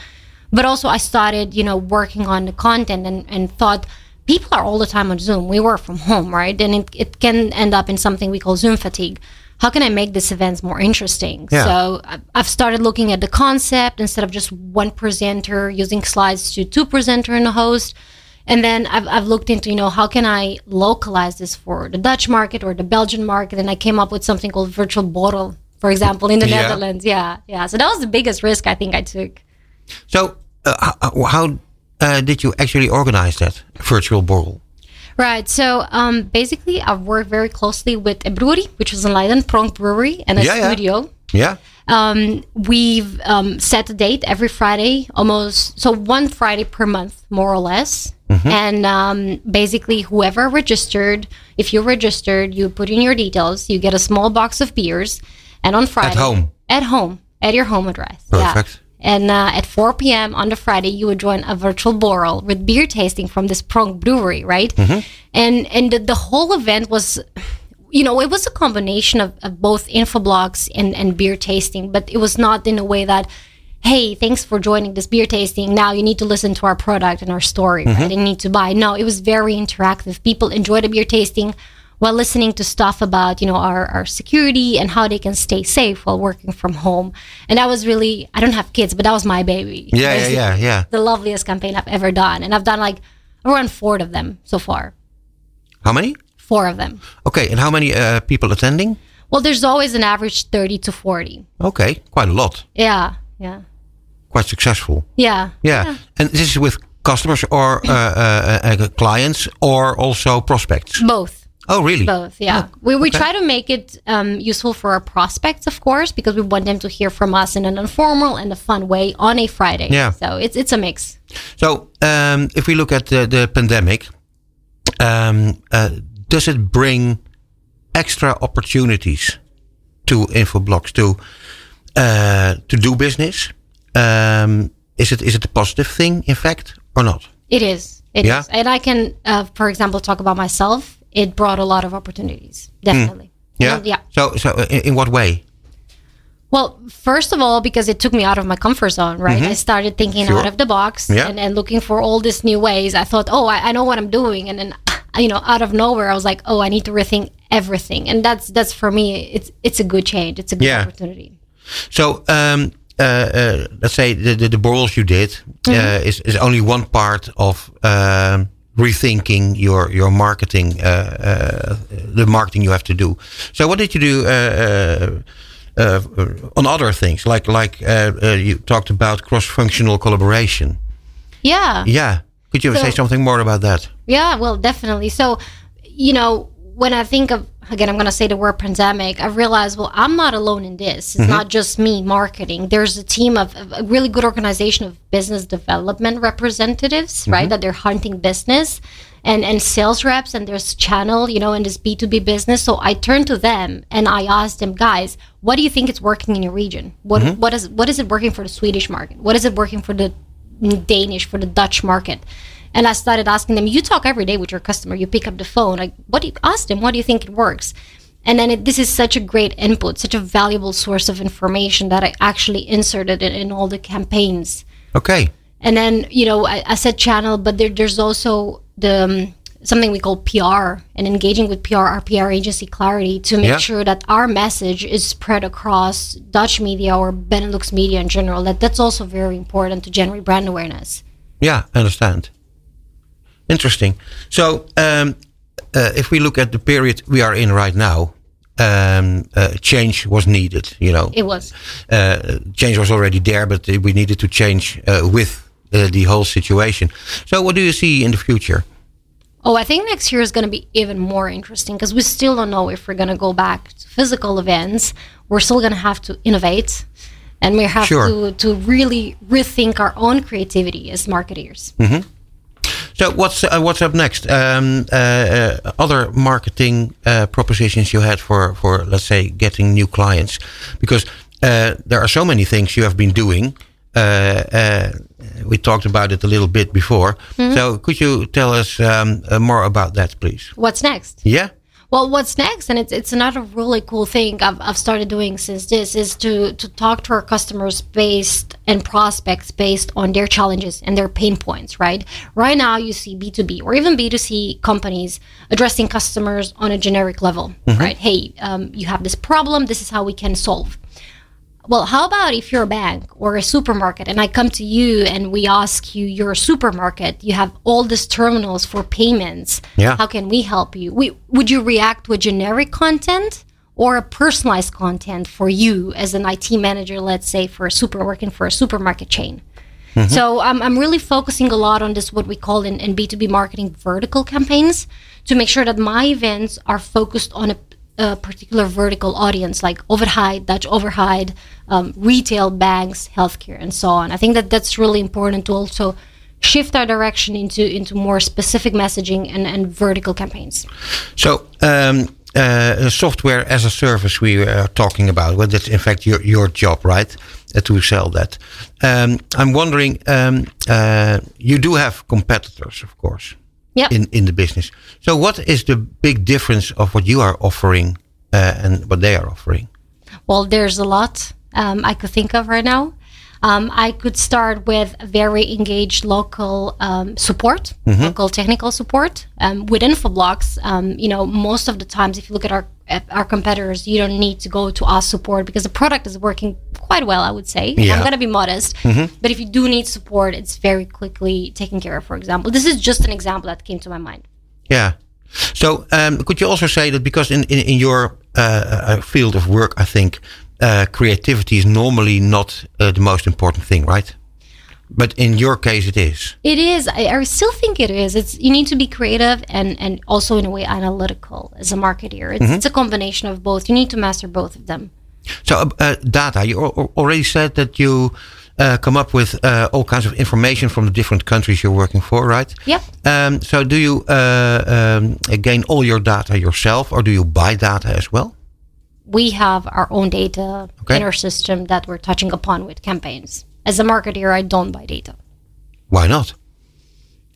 But also, I started, you know, working on the content and, and thought people are all the time on Zoom. We work from home, right? And it, it can end up in something we call Zoom fatigue. How can I make these events more interesting?
Yeah.
So I've started looking at the concept instead of just one presenter using slides to two presenter and a host. And then I've, I've looked into, you know, how can I localize this for the Dutch market or the Belgian market? And I came up with something called virtual bottle, for example, in the
Yeah.
Netherlands. Yeah, yeah. So that was the biggest risk I think I took.
So, uh, how, how uh, did you actually organize that virtual borrel?
Right. So um, basically, I've worked very closely with a brewery, which is in Leiden, Pronk Brewery, and a
Yeah, yeah.
studio.
Yeah,
Um, we've um, set a date every Friday, almost so one Friday per month, more or less.
Mm-hmm.
And um, basically, whoever registered, if you registered, you put in your details, you get a small box of beers, and on Friday at
home?
at home, at your home address, Yeah. And uh, at 4 p.m. on the Friday, you would join a virtual borrel with beer tasting from this Pronk Brewery, right? And and the, the whole event was, you know, it was a combination of, of both infoblogs and, and beer tasting, but it was not in a way that, hey, thanks for joining this beer tasting. Now you need to listen to our product and our story, right? And need to buy. No, it was very interactive. People enjoyed the beer tasting while listening to stuff about you know our, our security and how they can stay safe while working from home and that was really i don't have kids but that was my baby
yeah, yeah, yeah, yeah.
the loveliest campaign i've ever done and i've done like around four of them so far
How many?
four of them
Okay, and how many uh, people attending?
well there's always an average 30 to 40
Okay, quite a lot.
yeah yeah
Quite successful.
yeah
Yeah, and this is with customers or uh, uh, uh, clients or also prospects.
both
Oh, really?
Both, yeah. we we try to make it um, useful for our prospects, of course, because we want them to hear from us in an informal and a fun way on a Friday.
Yeah.
So it's it's a mix.
So, um, if we look at the, the pandemic, um, uh, does it bring extra opportunities to Infoblox to uh, to do business? Um, is it is it a positive thing, in fact, or not?
It is. It is,
Yeah.
And I can, uh, for example, talk about myself. It brought a lot of opportunities, definitely.
Yeah.
And, yeah.
So, so uh, in, what way?
Well, first of all, because it took me out of my comfort zone, right? I started thinking.
Sure.
out of the box
Yeah.
and, and looking for all these new ways. I thought, oh, I, I know what I'm doing, and then you know, out of nowhere, I was like, oh, I need to rethink everything, and that's that's for me, it's it's a good change, it's a good
Yeah.
opportunity.
So, um, uh, uh, let's say the, the, the borals you did uh, is, is only one part of um, rethinking your your marketing, uh, uh, the marketing you have to do. So, what did you do uh, uh, uh, on other things? Like like uh, uh, you talked about cross functional collaboration.
Yeah.
Yeah, could you
So-
say something more about that?
Yeah, well, definitely. So, you know, when I think of again, I'm going to say the word pandemic. I realized, well, I'm not alone in this. It's mm-hmm. not just me marketing. There's a team of, of a really good organization of business development representatives, right? Mm-hmm. That they're hunting business and and sales reps, and there's channel, you know, in this B2B business. So I turned to them and I asked them, guys, what do you think is working in your region? What mm-hmm. what is what is it working for the Swedish market? What is it working for the Danish for the Dutch market. And I started asking them, you talk every day with your customer, you pick up the phone, like, what do you ask them? What do you think it works? And then it, this is such a great input, such a valuable source of information that I actually inserted it in all the campaigns.
Okay.
And then, you know, I, I said channel, but there, there's also the um, something we call PR and engaging with PR, our PR agency Clarity, to make
Yeah.
sure that our message is spread across Dutch media or Benelux media in general. That that's also very important to generate brand awareness.
Yeah, I understand. Interesting. So, um, uh, if we look at the period we are in right now, um, uh, change was needed. You know,
It was.
uh, change was already there, but we needed to change uh, with uh, the whole situation. So, what do you see in the future?
Oh, I think next year is going to be even more interesting because we still don't know if we're going to go back to physical events. We're still going to have to innovate and we have
Sure.
to, to really rethink our own creativity as marketers.
So, what's uh, what's up next? Um, uh, uh, other marketing uh, propositions you had for for let's say getting new clients, because uh, there are so many things you have been doing. Uh, uh, we talked about it a little bit before. So, could you tell us um, uh, more about that, please?
What's next?
Yeah.
Well, what's next, and it's it's another really cool thing I've, I've started doing since this is to to talk to our customers based and prospects based on their challenges and their pain points. Right, right now you see B two B or even B two C companies addressing customers on a generic level. Right, hey, um, you have this problem. This is how we can solve. Well, how about if you're a bank or a supermarket and I come to you and we ask you, you're a supermarket, you have all these terminals for payments.
Yeah.
How can we help you? We, would you react with generic content or a personalized content for you as an IT manager, let's say for a super working for a supermarket chain? Mm-hmm. So I'm, I'm really focusing a lot on this, what we call in, in B2B marketing vertical campaigns to make sure that my events are focused on a, a particular vertical audience like overheid, Dutch overheid, um, retail, banks, healthcare, and so on. I think that that's really important to also shift our direction into, into more specific messaging and, and vertical campaigns.
So, um, uh, software as a service we are talking about. Well, that's in fact your your job, right? Uh, to sell that. Um, I'm wondering. Um, uh, you do have competitors, of course,
Yeah.
in in the business. So, what is the big difference of what you are offering uh, and what they are offering?
Well, there's a lot um, I could think of right now. Um, I could start with very engaged local um, support, local technical support. Um, with Infoblox, um, you know, most of the times, if you look at our at our competitors, you don't need to go to us support because the product is working quite well. I would say.
Yeah.
I'm gonna be modest, but if you do need support, it's very quickly taken care of. For example, this is just an example that came to my mind.
Yeah. So, um, could you also say that because in in, in your uh, uh, field of work, I think uh, creativity is normally not uh, the most important thing, right? But in your case, it is.
It is. I, I still think it is. It's you need to be creative and and also in a way analytical as a marketeer. It's, it's a combination of both. You need to master both of them.
So, uh, uh, data. You al- al- already said that you uh, come up with uh, all kinds of information from the different countries you're working for, right?
Yep.
Um, so, do you uh, um, gain all your data yourself, or do you buy data as well?
We have our own data
Okay.
in our system that we're touching upon with campaigns. As a marketeer, I don't buy data.
Why not?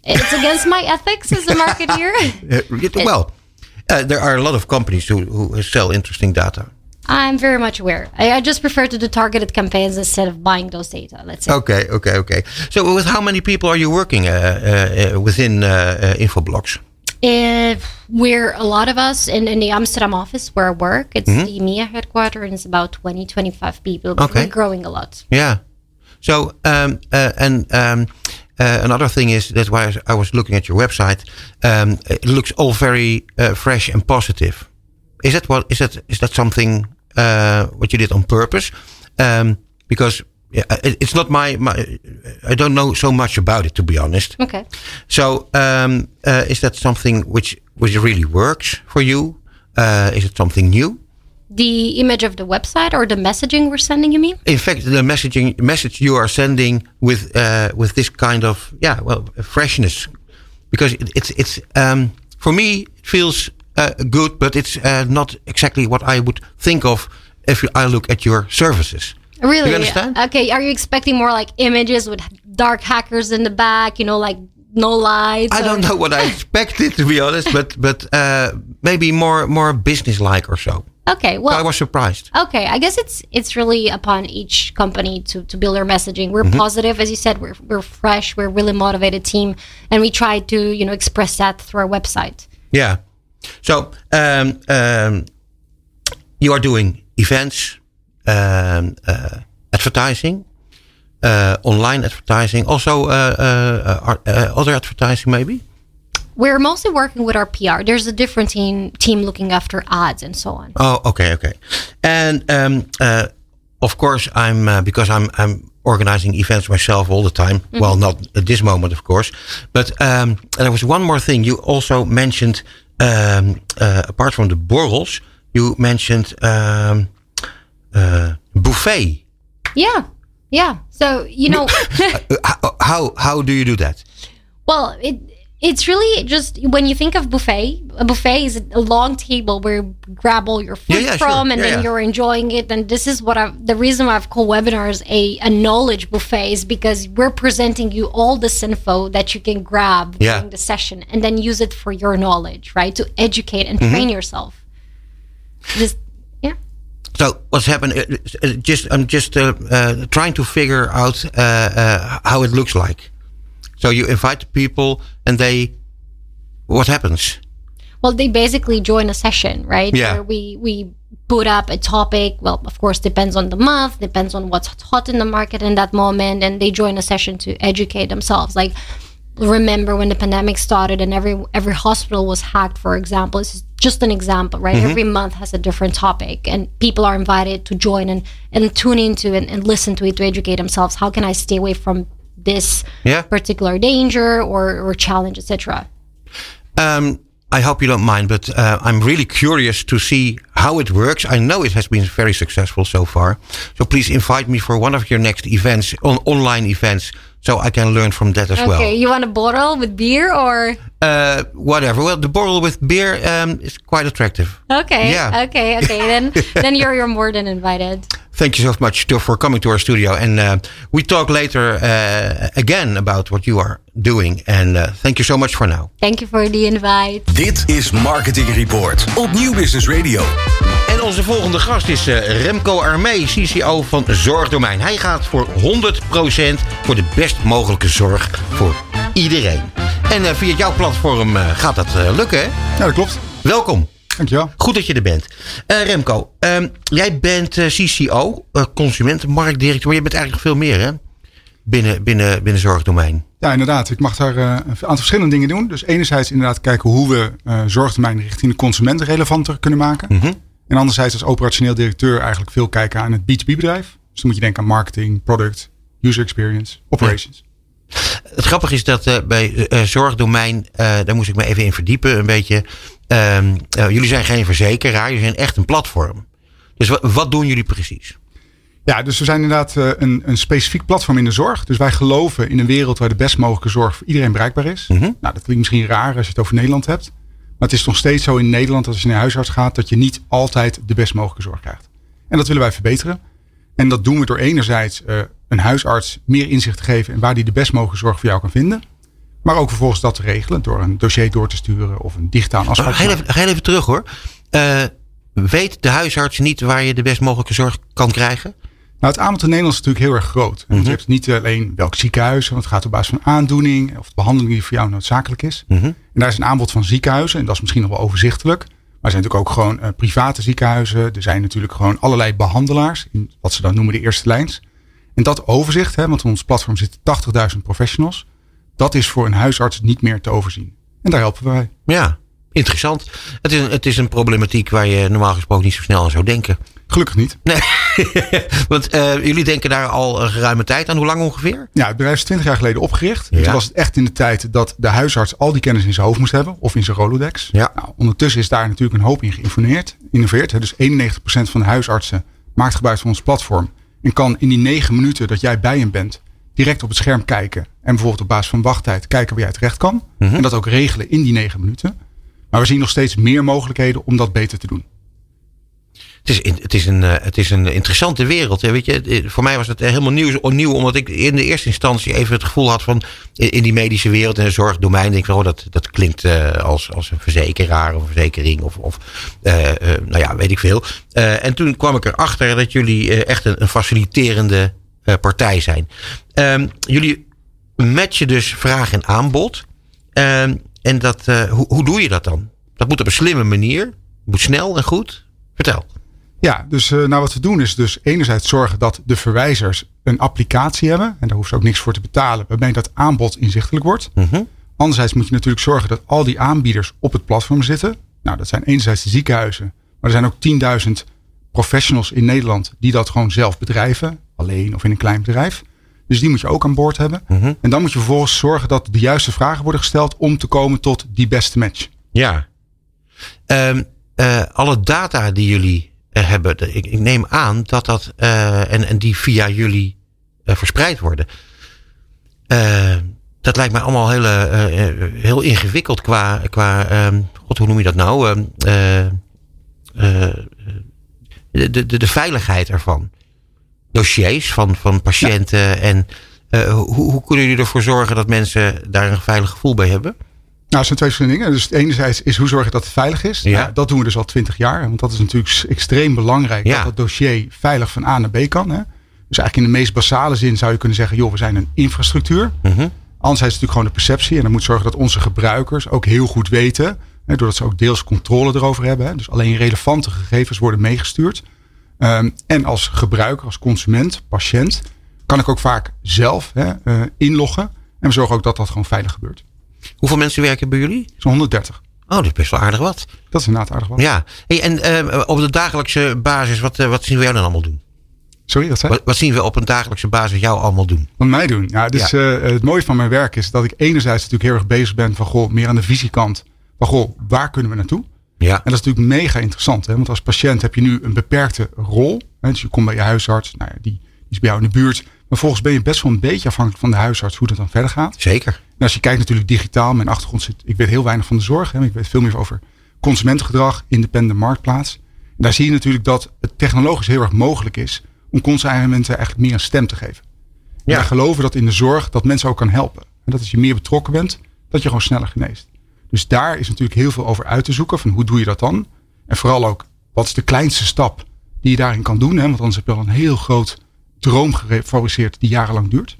It's against my ethics as a marketeer. (laughs)
Uh, well, uh, there are a lot of companies who, who sell interesting data.
I'm very much aware. I, I just prefer to do targeted campaigns instead of buying those data. Let's say.
Okay, okay, okay. So, with how many people are you working uh, uh, uh, within uh, uh, Infoblox?
If we're a lot of us in, in the Amsterdam office where I work, it's the EMEA headquarters, and it's about 20, 25 people. But
Okay.
we're growing a lot.
Yeah. So, um, uh, and um, uh, another thing is that why I was- I was looking at your website, um, it looks all very uh, fresh and positive. Is that what? Is that is that something uh, what you did on purpose? Um, because yeah, it's not my, my. I don't know so much about it to be honest.
Okay.
So, um, uh, is that something which which really works for you? Uh, is it something new?
The image of the website or the messaging we're sending, you mean?
in fact, the messaging message you are sending with uh, with this kind of yeah, well, freshness, because it, it's it's um, for me it feels uh, good, but it's uh, not exactly what I would think of if I look at your services.
Really?
You understand?
Okay. Are you expecting more like images with dark hackers in the back? You know, like no lights.
I
or-
don't know what I (laughs) expected to be honest, but but uh, maybe more more business like or so.
Okay. Well,
I was surprised.
Okay, I guess it's it's really upon each company to, to build their messaging. We're positive, as you said. We're we're fresh. We're a really motivated team, and we try to you know express that through our website.
Yeah. So um, um, you are doing events, advertising, uh, online advertising, also uh, uh, uh, uh, other advertising, maybe.
We're mostly working with our PR. There's a different team team looking after ads and so on.
Oh, okay, okay. And um, uh, of course, I'm uh, because I'm I'm organizing events myself all the time. Well, not at this moment, of course. But um, there was one more thing. You also mentioned, um, uh, apart from the borrels, you mentioned um, uh, buffet.
Yeah, yeah. So you know, (laughs)
Uh, how, how how do you do that?
well, it it's really just when you think of buffet. A buffet is a long table where you grab all your food
Yeah, yeah, sure.
from, and
Yeah,
then you're enjoying it. And this is what I've the reason why I've called webinars a a knowledge buffet is because we're presenting you all this info that you can grab during the session, and then use it for your knowledge, right? To educate and
Mm-hmm.
train yourself. Just yeah.
So what's happened? Just I'm just uh, uh, trying to figure out uh, uh, how it looks like. So you invite people, and they, what happens?
Well, they basically join a session, right?
Yeah.
Where we we put up a topic. Well, of course, depends on the month, depends on what's hot in the market in that moment, and they join a session to educate themselves. Like, remember when the pandemic started and every every hospital was hacked, for example. This is just an example, right?
Mm-hmm.
Every month has a different topic, and people are invited to join and and tune into it and listen to it to educate themselves. How can I stay away from this
Yeah.
particular danger or or challenge, etc.
Um, I hope you don't mind, but uh, I'm really curious to see how it works. I know it has been very successful so far. So please invite me for one of your next events, on online events, so I can learn from that as
Okay,
well.
Okay, you want a bottle with beer or?
Uh, whatever. Well, the bottle with beer um, is quite attractive.
Okay.
Yeah.
Okay. Okay. Then (laughs) then you're you're more than invited.
Thank you so much to, for coming to our studio. And uh, we talk later uh, again about what you are doing. And uh, thank you so much for now.
Thank you for the invite.
Dit is Marketing Report op Nieuw Business Radio.
En onze volgende gast is Remco Armee, CCO van Zorgdomein. Hij gaat voor 100% voor de best mogelijke zorg voor iedereen. En via jouw platform gaat dat lukken, hè?
Ja, dat klopt.
Welkom.
Dankjewel.
Goed dat je er bent. Eh, Remco, ehm, jij bent eh, CCO, eh, consumentenmarktdirecteur. Maar je bent eigenlijk veel meer, hè? Binnen, binnen, binnen zorgdomein.
Ja, inderdaad. Ik mag daar een aantal verschillende dingen doen. Dus enerzijds inderdaad kijken hoe we zorgtermijnen richting de consument relevanter kunnen maken. En anderzijds als operationeel directeur eigenlijk veel kijken aan het B2B bedrijf. Dus dan moet je denken aan marketing, product, user experience, operations.
Het grappige is dat uh, bij uh, zorgdomein, uh, daar moest ik me even in verdiepen, een beetje. Ehm, jullie zijn geen verzekeraar, jullie zijn echt een platform. Dus wat doen jullie precies?
Ja, dus we zijn inderdaad een, een specifiek platform in de zorg. Dus wij geloven in een wereld waar de best mogelijke zorg voor iedereen bereikbaar is. Mm -hmm. Nou, dat klinkt misschien raar als je het over Nederland hebt. Maar het is nog steeds zo in Nederland, als je naar huisarts gaat, dat je niet altijd de best mogelijke zorg krijgt. En dat willen wij verbeteren. En dat doen we door enerzijds uh, een huisarts meer inzicht te geven in waar die de best mogelijke zorg voor jou kan vinden. Maar ook vervolgens dat te regelen door een dossier door te sturen of een digitaal afspraak.
Ga even, even terug hoor. Uh, weet de huisarts niet waar je de best mogelijke zorg kan krijgen?
Nou, het aanbod in Nederland is natuurlijk heel erg groot. En mm -hmm. Het niet alleen welk ziekenhuis, want het gaat op basis van aandoening of de behandeling die voor jou noodzakelijk is. Mm -hmm. En daar is een aanbod van ziekenhuizen en dat is misschien nog wel overzichtelijk. Maar er zijn natuurlijk ook gewoon uh, private ziekenhuizen. Er zijn natuurlijk gewoon allerlei behandelaars, in wat ze dan noemen de eerste lijns. En dat overzicht, hè, want op ons platform zitten 80.000 professionals. Dat is voor een huisarts niet meer te overzien. En daar helpen wij.
Ja, interessant. Het is, een, het is een problematiek waar je normaal gesproken niet zo snel aan zou denken.
Gelukkig niet.
Nee, (laughs) want uh, jullie denken daar al een geruime tijd aan. Hoe lang ongeveer?
Ja, het bedrijf is 20 jaar geleden opgericht. Ja. Toen was het echt in de tijd dat de huisarts al die kennis in zijn hoofd moest hebben. Of in zijn Rolodex.
Ja.
Nou, ondertussen is daar natuurlijk een hoop in geïnformeerd. Innoveerd. Dus 91% van de huisartsen maakt gebruik van ons platform. En kan in die negen minuten dat jij bij hem bent, direct op het scherm kijken. En bijvoorbeeld op basis van wachttijd kijken waar jij terecht kan. Mm -hmm. En dat ook regelen in die negen minuten. Maar we zien nog steeds meer mogelijkheden om dat beter te doen.
Het is, het, is een, het is een interessante wereld. Weet je, voor mij was het helemaal nieuw, nieuw, omdat ik in de eerste instantie even het gevoel had van in die medische wereld en zorgdomein. Denk ik, oh, dat, dat klinkt als, als een verzekeraar of een verzekering of, of uh, nou ja, weet ik veel. en toen kwam ik erachter dat jullie echt een, een faciliterende partij zijn. Um, jullie matchen dus vraag en aanbod. Um, en dat, hoe, hoe doe je dat dan? Dat moet op een slimme manier. Moet snel en goed. Vertel.
Ja, dus uh, nou wat we doen is dus enerzijds zorgen dat de verwijzers een applicatie hebben. En daar hoeft ze ook niks voor te betalen. Waarmee dat aanbod inzichtelijk wordt.
Mm -hmm.
Anderzijds moet je natuurlijk zorgen dat al die aanbieders op het platform zitten. Nou, dat zijn enerzijds de ziekenhuizen. Maar er zijn ook 10.000 professionals in Nederland die dat gewoon zelf bedrijven. Alleen of in een klein bedrijf. Dus die moet je ook aan boord hebben.
Mm -hmm.
En dan moet je vervolgens zorgen dat de juiste vragen worden gesteld om te komen tot die beste match.
Ja. Um, uh, alle data die jullie hebben. Ik, ik, neem aan dat dat. Uh, en, en die via jullie verspreid worden. Uh, dat lijkt mij allemaal heel, heel ingewikkeld qua. qua um, God, hoe noem je dat nou? de, de, de veiligheid ervan. Dossiers van, van patiënten. Ja. En hoe, hoe kunnen jullie ervoor zorgen dat mensen daar een veilig gevoel bij hebben?
Nou, het zijn twee verschillende dingen. Dus enerzijds is hoe zorg je dat het veilig is.
Ja.
Nou, dat doen we dus al twintig jaar. Want dat is natuurlijk extreem belangrijk
ja.
dat het dossier veilig van A naar B kan. Hè? Dus eigenlijk in de meest basale zin zou je kunnen zeggen, joh, we zijn een infrastructuur.
Mm -hmm.
Anderzijds is het natuurlijk gewoon de perceptie. En dan moet zorgen dat onze gebruikers ook heel goed weten. Hè, doordat ze ook deels controle erover hebben. Hè? Dus alleen relevante gegevens worden meegestuurd. Um, en als gebruiker, als consument, patiënt, kan ik ook vaak zelf hè, uh, inloggen. En we zorgen ook dat dat gewoon veilig gebeurt.
Hoeveel mensen werken bij jullie?
Zo'n 130.
Oh, dat is best wel aardig wat.
Dat is inderdaad aardig wat.
Ja. Hey, en uh, op de dagelijkse basis, wat, uh, wat zien we jou dan allemaal doen?
Sorry, wat zei
wat, wat, zien we op een dagelijkse basis jou allemaal doen?
Wat mij doen? Ja, dus ja. Het mooie van mijn werk is dat ik enerzijds natuurlijk heel erg bezig ben van goh, meer aan de visiekant. Van goh, waar kunnen we naartoe?
Ja.
En dat is natuurlijk mega interessant. Hè? Want als patiënt heb je nu een beperkte rol. Hè? Dus je komt bij je huisarts. Nou ja, die, is bij jou in de buurt. Maar volgens ben je best wel een beetje afhankelijk van de huisarts hoe dat dan verder gaat.
Zeker.
En als je kijkt natuurlijk digitaal, mijn achtergrond zit, ik weet heel weinig van de zorg. Hè, ik weet veel meer over consumentengedrag, independent marktplaats. En daar zie je natuurlijk dat het technologisch heel erg mogelijk is om consumenten eigenlijk meer een stem te geven. En
Ja.
wij geloven dat in de zorg dat mensen ook kan helpen. En dat als je meer betrokken bent, dat je gewoon sneller geneest. Dus daar is natuurlijk heel veel over uit te zoeken. Van hoe doe je dat dan? En vooral ook, wat is de kleinste stap die je daarin kan doen? Hè? Want anders heb je al een heel groot droom gefabriceerd die jarenlang duurt.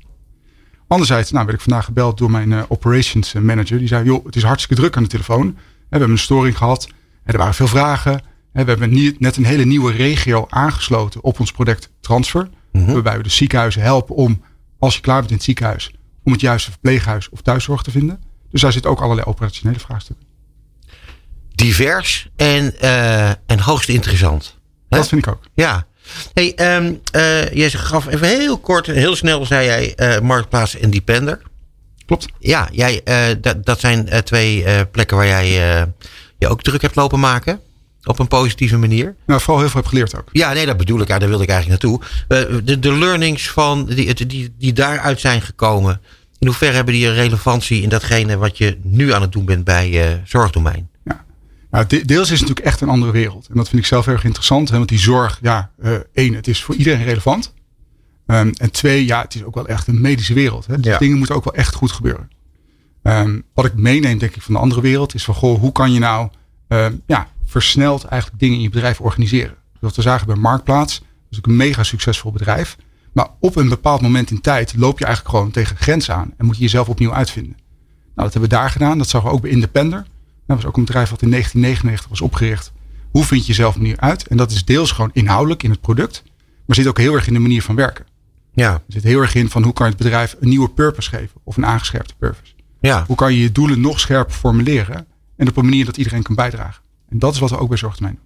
Anderzijds nou, werd ik vandaag gebeld door mijn uh, operations manager. Die zei, joh, het is hartstikke druk aan de telefoon. We hebben een storing gehad. Er waren veel vragen. We hebben net een hele nieuwe regio aangesloten op ons product Transfer.
Mhm.
Waarbij we de ziekenhuizen helpen om, als je klaar bent in het ziekenhuis, om het juiste verpleeghuis of thuiszorg te vinden. Dus daar zitten ook allerlei operationele vraagstukken.
Divers en, uh, en hoogst interessant. Hè?
Dat vind ik ook.
Ja. Hey, ehm eh, jij gaf even heel kort, heel snel zei jij eh, Marktplaats en Depender.
Klopt.
Ja, jij, dat, dat zijn twee plekken waar jij je ook druk hebt lopen maken. Op een positieve manier.
Nou, vooral heel veel heb geleerd ook.
Ja, nee, dat bedoel ik. Ja, daar wilde ik eigenlijk naartoe. De, de learnings van die, die, die daaruit zijn gekomen. In hoeverre hebben die een relevantie in datgene wat je nu aan het doen bent bij eh zorgdomein?
Nou, de- deels is het natuurlijk echt een andere wereld. En dat vind ik zelf erg interessant. Hè, want die zorg, ja, eh, één, het is voor iedereen relevant. Ehm, en twee, ja, het is ook wel echt een medische wereld. Hè. Dus
Ja.
dingen moeten ook wel echt goed gebeuren. Ehm, wat ik meeneem, denk ik, van de andere wereld, is van, goh, hoe kan je nou ehm, ja, versneld eigenlijk dingen in je bedrijf organiseren? Wat we zagen bij Marktplaats, dat is ook een mega succesvol bedrijf. Maar op een bepaald moment in tijd loop je eigenlijk gewoon tegen grenzen aan. En moet je jezelf opnieuw uitvinden. Nou, dat hebben we daar gedaan. Dat zagen we ook bij Independer. Dat was ook een bedrijf wat in 1999 was opgericht. Hoe vind je jezelf opnieuw uit? En dat is deels gewoon inhoudelijk in het product. Maar zit ook heel erg in de manier van werken.
Ja,
Er zit heel erg in van hoe kan je het bedrijf een nieuwe purpose geven. Of een aangescherpte purpose.
ja.
Hoe kan je je doelen nog scherper formuleren. En op een manier dat iedereen kan bijdragen. En dat is wat we ook bij Zorgtermijn doen.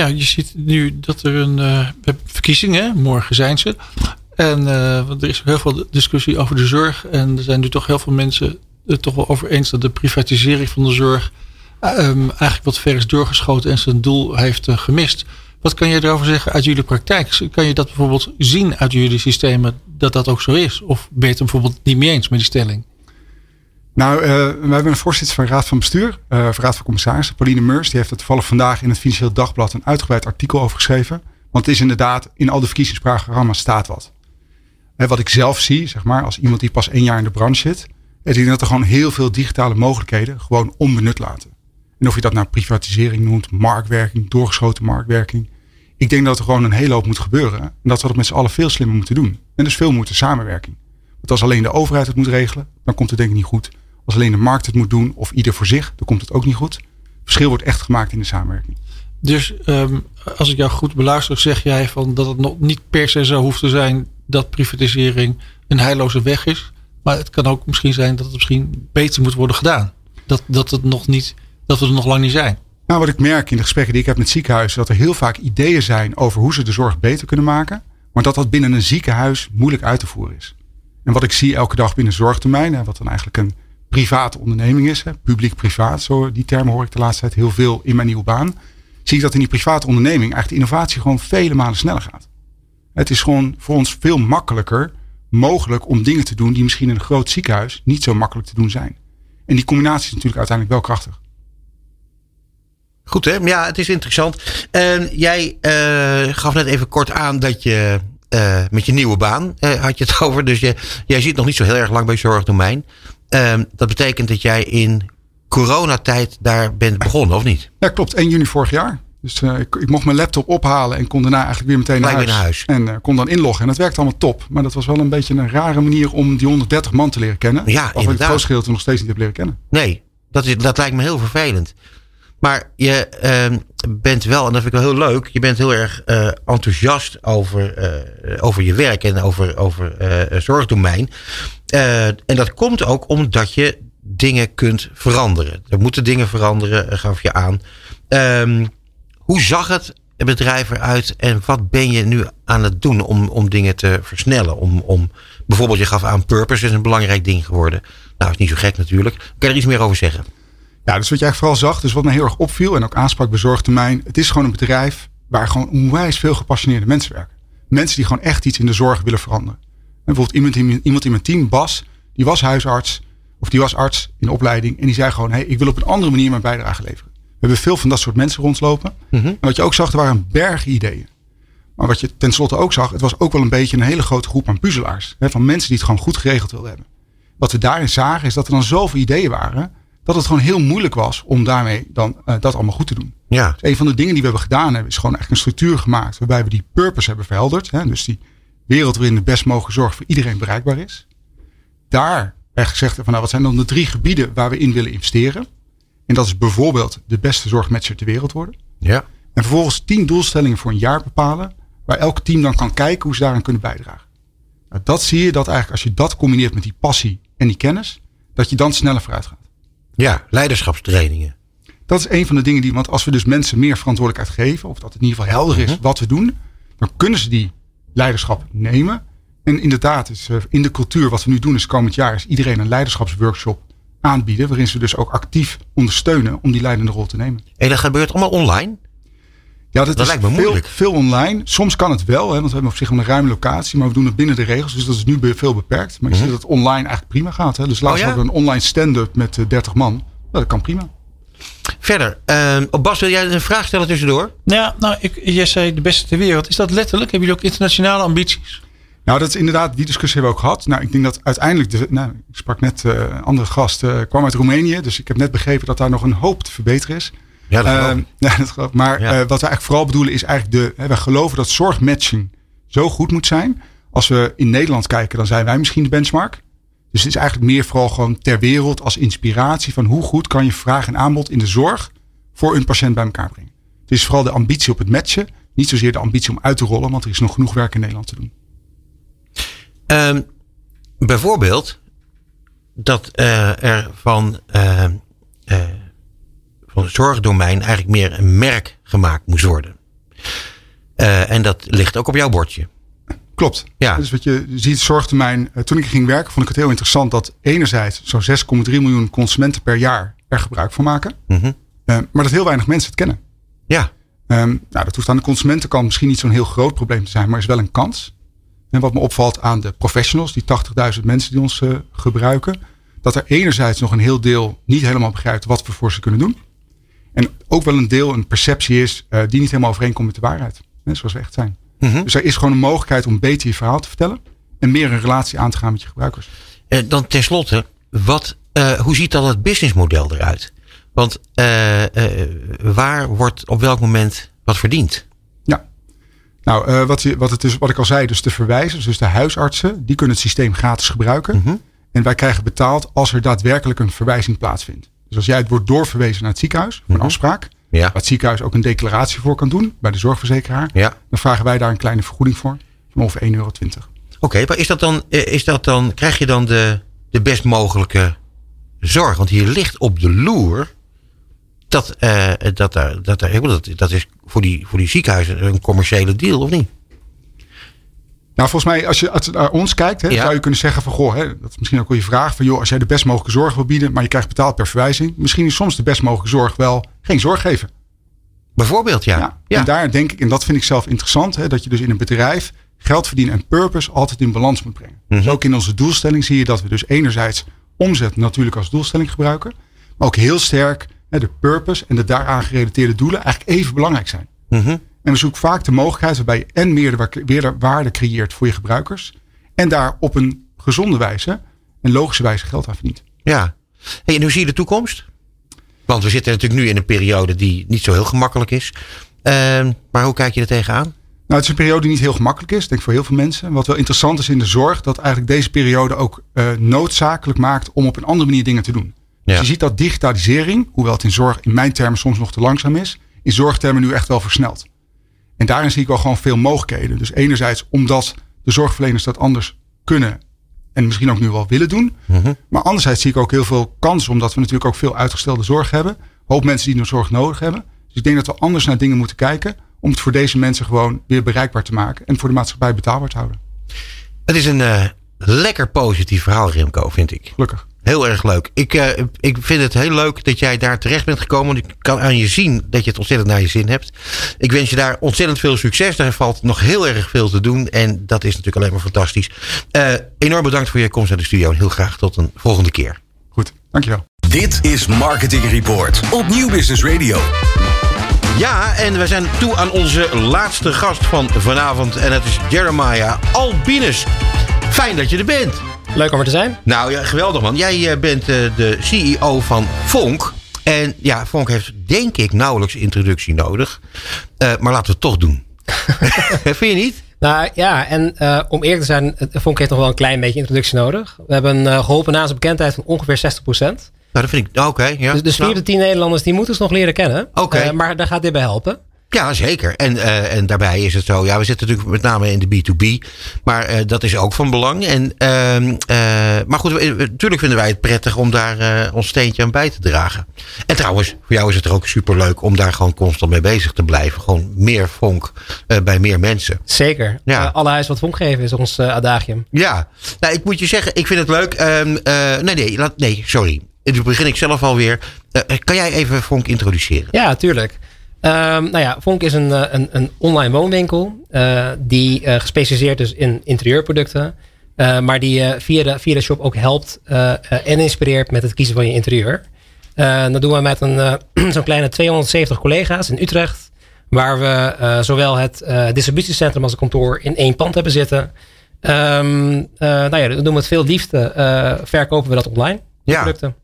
Ja, je ziet nu dat er een hebben verkiezingen, morgen zijn ze. En eh, er is heel veel discussie over de zorg. En er zijn nu toch heel veel mensen het toch wel over eens dat de privatisering van de zorg eh, ehm, eigenlijk wat ver is doorgeschoten en zijn doel heeft gemist. Wat kan je erover zeggen uit jullie praktijk? Kan je dat bijvoorbeeld zien uit jullie systemen dat dat ook zo is? Of ben je het bijvoorbeeld niet mee eens met die stelling?
Nou, eh, we hebben een voorzitter van de Raad van Bestuur, eh van Raad van Commissarissen, Pauline Meurs. Die heeft er toevallig vandaag in het Financieel Dagblad een uitgebreid artikel over geschreven. Want het is inderdaad, in al de verkiezingsprogramma's staat wat. Wat ik zelf zie, zeg maar, als iemand die pas één jaar in de branche zit, is dat er gewoon heel veel digitale mogelijkheden gewoon onbenut laten. En of je dat nou privatisering noemt, marktwerking, doorgeschoten marktwerking. Ik denk dat er gewoon een hele hoop moet gebeuren. En dat we dat met z'n allen veel slimmer moeten doen. En dus veel moeten samenwerking. Want als alleen de overheid het moet regelen, dan komt het denk ik niet goed. Als alleen de markt het moet doen, of ieder voor zich, dan komt het ook niet goed. Verschil wordt echt gemaakt in de samenwerking.
Dus ehm, als ik jou goed beluister, zeg jij van dat het nog niet per se zo hoeft te zijn dat privatisering een heilloze weg is. Maar het kan ook misschien zijn dat het misschien beter moet worden gedaan. Dat, dat, het nog niet, dat we er nog lang niet zijn.
Nou, wat ik merk in de gesprekken die ik heb met ziekenhuizen, dat er heel vaak ideeën zijn over hoe ze de zorg beter kunnen maken. Maar dat dat binnen een ziekenhuis moeilijk uit te voeren is. En wat ik zie elke dag binnen zorgtermijn, wat dan eigenlijk een private onderneming is, publiek-privaat, zo die termen hoor ik de laatste tijd heel veel in mijn nieuwe baan. Zie ik dat in die private onderneming eigenlijk innovatie gewoon vele malen sneller gaat. Het is gewoon voor ons veel makkelijker mogelijk om dingen te doen die misschien in een groot ziekenhuis niet zo makkelijk te doen zijn. En die combinatie is natuurlijk uiteindelijk wel krachtig.
Goed hè? Ja, het is interessant. En jij eh, gaf net even kort aan dat je eh, met je nieuwe baan eh, had je het (laughs) over. Dus je, jij zit nog niet zo heel erg lang bij Zorgdomein. Ehm, dat betekent dat jij in coronatijd daar bent begonnen, of niet?
Ja, klopt. 1 juni vorig jaar. Dus eh, ik, ik mocht mijn laptop ophalen en kon daarna eigenlijk weer meteen naar huis.
weer naar huis.
En eh, kon dan inloggen. En dat werkte allemaal top. Maar dat was wel een beetje een rare manier om die 130 man te leren kennen.
Ja,
Waarvan ik het
inderdaad.
grootste nog steeds niet heb leren kennen.
Nee, dat, is, dat lijkt me heel vervelend. Maar je ehm, bent wel, en dat vind ik wel heel leuk, je bent heel erg eh, enthousiast over, eh, over je werk en over, over eh, zorgdomein. En dat komt ook omdat je dingen kunt veranderen. Er moeten dingen veranderen, gaf je aan. Ehm, hoe zag het bedrijf eruit en wat ben je nu aan het doen om, om dingen te versnellen? Om, om, bijvoorbeeld, je gaf aan purpose is een belangrijk ding geworden. Nou, is niet zo gek natuurlijk. Kan je er iets meer over zeggen?
Ja, dus wat jij vooral zag, dus wat me heel erg opviel en ook aansprak bij Zorgtermijn. Het is gewoon een bedrijf waar gewoon onwijs veel gepassioneerde mensen werken. Mensen die gewoon echt iets in de zorg willen veranderen. En bijvoorbeeld iemand in, iemand in mijn team, Bas, die was huisarts. Of die was arts in opleiding. En die zei gewoon, hey, ik wil op een andere manier mijn bijdrage leveren. We hebben veel van dat soort mensen rondlopen. En wat je ook zag, er waren een berg ideeën. Maar wat je tenslotte ook zag, het was ook wel een beetje een hele grote groep aan puzzelaars. Hè, van mensen die het gewoon goed geregeld wilden hebben. Wat we daarin zagen, is dat er dan zoveel ideeën waren. Dat het gewoon heel moeilijk was om daarmee dan eh, dat allemaal goed te doen.
Ja,
Dus een van de dingen die we hebben gedaan hebben, is gewoon echt een structuur gemaakt. Waarbij we die purpose hebben verhelderd. Hè, dus die wereld waarin de best mogelijke zorg voor iedereen bereikbaar is. Daar echt gezegd van nou, wat zijn dan de drie gebieden waar we in willen investeren. En dat is bijvoorbeeld de beste zorgmatcher ter wereld worden.
ja.
En vervolgens tien doelstellingen voor een jaar bepalen. Waar elk team dan kan kijken hoe ze daaraan kunnen bijdragen. Nou, dat zie je dat eigenlijk als je dat combineert met die passie en die kennis. Dat je dan sneller vooruit gaat.
Ja leiderschapstrainingen.
Dat is een van de dingen die, want als we dus mensen meer verantwoordelijkheid geven, of dat het in ieder geval helder is wat we doen, dan kunnen ze die leiderschap nemen. En inderdaad, is, uh, in de cultuur wat we nu doen is komend jaar, is iedereen een leiderschapsworkshop aanbieden. Waarin ze dus ook actief ondersteunen om die leidende rol te nemen.
En dat gebeurt allemaal online?
Ja, dat,
dat
is
lijkt me
veel,
moeilijk.
veel online. Soms kan het wel, hè, want we hebben op zich een ruime locatie. Maar we doen het binnen de regels. Dus dat is nu veel beperkt. Maar je
Mhm.
ziet dat het online eigenlijk prima gaat. Hè. Dus laatst
Oh ja?
hadden we een online stand-up met eh, 30 man. Nou, dat kan prima.
Verder, ehm, oh, Bas, wil jij een vraag stellen tussendoor?
Ja, nou, ik, jij zei de beste ter wereld. Is dat letterlijk? Hebben jullie ook internationale ambities?
Nou, dat is inderdaad, die discussie hebben we ook gehad. Nou, ik denk dat uiteindelijk, de, nou, ik sprak net eh, een andere gast, eh, kwam uit Roemenië. Dus ik heb net begrepen dat daar nog een hoop te verbeteren is.
Ja, dat geloof
Ehm,
ik. (laughs)
ja, dat geloof ik. Maar
Ja.
eh, wat we eigenlijk vooral bedoelen is eigenlijk de. Hè, wij geloven dat zorgmatching zo goed moet zijn. Als we in Nederland kijken, dan zijn wij misschien de benchmark. Dus het is eigenlijk meer vooral gewoon ter wereld als inspiratie van hoe goed kan je vraag en aanbod in de zorg voor een patiënt bij elkaar brengen. Het is vooral de ambitie op het matchen, niet zozeer de ambitie om uit te rollen, want er is nog genoeg werk in Nederland te doen.
Ehm, bijvoorbeeld dat eh, er van, eh, eh, van het zorgdomein eigenlijk meer een merk gemaakt moest worden. Eh, en dat ligt ook op jouw bordje.
Klopt.
Ja.
Dus wat je ziet, zorgtermijn. eh, Toen ik ging werken, vond ik het heel interessant dat enerzijds zo'n 6,3 miljoen consumenten per jaar er gebruik van maken.
Mhm.
Eh, maar dat heel weinig mensen het kennen.
Ja,
Ehm, nou, dat hoeft aan de consumentenkant misschien niet zo'n heel groot probleem te zijn, maar is wel een kans. En wat me opvalt aan de professionals, die 80.000 mensen die ons gebruiken, dat er enerzijds nog een heel deel niet helemaal begrijpt wat we voor ze kunnen doen. En ook wel een deel een perceptie is eh, die niet helemaal overeenkomt met de waarheid. Hè, zoals we echt zijn.
Mhm.
Dus er is gewoon een mogelijkheid om beter je verhaal te vertellen. En meer een relatie aan te gaan met je gebruikers.
Eh, dan tenslotte, wat, eh, hoe ziet dan het businessmodel eruit? Want waar wordt op welk moment wat verdiend?
Ja. Nou, wat, je, wat, het is, wat ik al zei, dus de verwijzers, dus de huisartsen, die kunnen het systeem gratis gebruiken.
Mhm.
En wij krijgen betaald als er daadwerkelijk een verwijzing plaatsvindt. Dus als jij het wordt doorverwezen naar het ziekenhuis voor een
Mhm.
afspraak,
Ja.
waar het ziekenhuis ook een declaratie voor kan doen bij de zorgverzekeraar,
Ja.
dan vragen wij daar een kleine vergoeding voor van ongeveer 1,20 euro.
Oké, maar is dat dan, eh, is dat dan, krijg je dan de, de best mogelijke zorg? Want hier ligt op de loer dat, eh, dat, daar, dat, daar, dat, dat is voor die, voor die ziekenhuizen een commerciële deal, of niet?
Nou, volgens mij, als je, als je naar ons kijkt, hè,
Ja.
zou je kunnen zeggen van, goh, hè, dat is misschien ook wel je vraag van, joh, als jij de best mogelijke zorg wil bieden, maar je krijgt betaald per verwijzing, misschien is soms de best mogelijke zorg wel geen zorg geven.
Bijvoorbeeld, ja.
Ja.
ja.
En daar denk ik, en dat vind ik zelf interessant, hè, dat je dus in een bedrijf geld verdienen en purpose altijd in balans moet brengen.
Mhm.
Dus ook in onze doelstelling zie je dat we dus enerzijds omzet natuurlijk als doelstelling gebruiken, maar ook heel sterk hè, de purpose en de daaraan gerelateerde doelen eigenlijk even belangrijk zijn.
Mhm.
En we zoeken vaak de mogelijkheid waarbij je en meer waarde creëert voor je gebruikers en daar op een gezonde wijze en logische wijze geld aan verdient.
ja. Hey, en hoe zie je de toekomst? Want we zitten natuurlijk nu in een periode die niet zo heel gemakkelijk is. Ehm, maar hoe kijk je er tegenaan?
Nou, het is een periode die niet heel gemakkelijk is, denk ik voor heel veel mensen. Wat wel interessant is in de zorg, dat eigenlijk deze periode ook eh, noodzakelijk maakt om op een andere manier dingen te doen. Dus je ziet dat digitalisering, hoewel het in zorg in mijn termen soms nog te langzaam is, in zorgtermen nu echt wel versnelt. En daarin zie ik wel gewoon veel mogelijkheden. Dus enerzijds omdat de zorgverleners dat anders kunnen en misschien ook nu wel willen doen.
Mhm.
Maar anderzijds zie ik ook heel veel kansen, omdat we natuurlijk ook veel uitgestelde zorg hebben. Een hoop mensen die nog zorg nodig hebben. Dus ik denk dat we anders naar dingen moeten kijken. Om het voor deze mensen gewoon weer bereikbaar te maken. En voor de maatschappij betaalbaar te houden.
Het is een eh, lekker positief verhaal, Remco, vind ik.
Gelukkig.
Heel erg leuk. Ik, eh, ik vind het heel leuk dat jij daar terecht bent gekomen. Want ik kan aan je zien dat je het ontzettend naar je zin hebt. Ik wens je daar ontzettend veel succes. Daar valt nog heel erg veel te doen. En dat is natuurlijk alleen maar fantastisch. Eh, enorm bedankt voor je komst naar de studio. En heel graag tot een volgende keer.
Goed, dankjewel.
Dit is Marketing Report op Nieuw Business Radio.
Ja, en we zijn toe aan onze laatste gast van vanavond. En dat is Jeremiah Albinus. Fijn dat je er bent.
Leuk om er te zijn.
Nou ja, geweldig man. Jij eh, bent eh, de CEO van Vonk. En ja, Vonk heeft denk ik nauwelijks introductie nodig. Eh, maar laten we het toch doen. (laughs) (laughs) Vind je niet?
Nou ja, en om eerlijk te zijn, Vonk heeft nog wel een klein beetje introductie nodig. We hebben eh, geholpen na zijn bekendheid van ongeveer 60%.
Nou, dat vind ik... Oké, ja.
Dus, op de tien Nederlanders die moeten ze nog leren kennen.
Oké.
Maar daar gaat dit bij helpen.
Ja, zeker. En, eh, en daarbij is het zo, ja, we zitten natuurlijk met name in de B2B, maar eh, dat is ook van belang. En, ehm, eh, maar goed, natuurlijk vinden wij het prettig om daar ons steentje aan bij te dragen. En trouwens, voor jou is het er ook superleuk om daar gewoon constant mee bezig te blijven. Gewoon meer vonk bij meer mensen.
Zeker.
Ja.
Alle huis wat vonk geven is ons adagium.
Ja, nou, ik moet je zeggen, ik vind het leuk. Ehm, eh, nee, nee, laat, nee, sorry. Nu begin ik zelf alweer. Kan jij even vonk introduceren?
Ja, tuurlijk. Ehm, nou ja, Vonk is een, eh, een, een online woonwinkel eh, die eh, gespecialiseerd is in interieurproducten. maar die via, de, via de shop ook helpt en inspireert met het kiezen van je interieur. Dat doen we met een, (clears throat) zo'n kleine 270 collega's in Utrecht. Waar we zowel het distributiecentrum als het kantoor in één pand hebben zitten. Ehm, eh, nou ja, dat doen we met veel liefde. verkopen we dat online.
Ja.
Producten.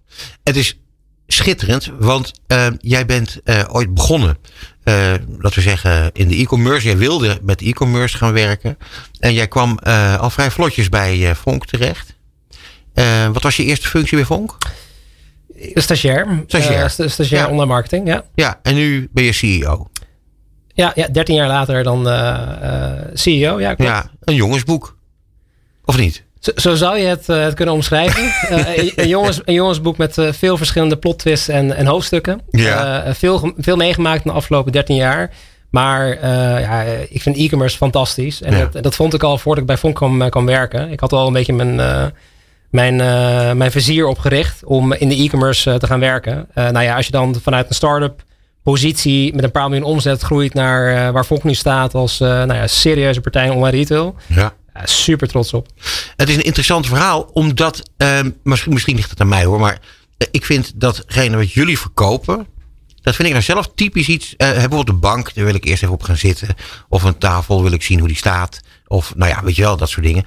Het is schitterend, want eh, jij bent eh, ooit begonnen, eh, laten we zeggen, in de e-commerce. Jij wilde met e-commerce gaan werken. En jij kwam eh, al vrij vlotjes bij Vonk terecht. Wat was je eerste functie bij Vonk?
Stagiair.
Stagiair.
Sta- stagiair
Ja.
online marketing, ja.
Ja, en nu ben je CEO.
Ja, ja 13 jaar later dan CEO. Ja, klopt.
Ja, een jongensboek. Of niet?
Zo, zo zou je het, eh, het kunnen omschrijven. (laughs) Eh, een, een, jongens, een jongensboek met eh, veel verschillende plot twists en, en hoofdstukken.
Ja.
Veel, veel meegemaakt in de afgelopen 13 jaar. Maar ja, ik vind e-commerce fantastisch. En
Ja.
dat, dat vond ik al voordat ik bij Vonk kwam, kwam werken. Ik had al een beetje mijn, eh, mijn, eh, mijn vizier opgericht om in de e-commerce te gaan werken. Nou ja, als je dan vanuit een start-up positie met een paar miljoen omzet groeit naar waar Vonk nu staat als nou ja, serieuze partij in online retail.
Ja.
Ja, super trots op.
Het is een interessant verhaal, omdat, ehm, misschien, misschien ligt het aan mij hoor, maar eh, ik vind datgene wat jullie verkopen, dat vind ik nou zelf typisch iets. eh, bijvoorbeeld een bank, daar wil ik eerst even op gaan zitten. Of een tafel, wil ik zien hoe die staat. Of nou ja, weet je wel, dat soort dingen.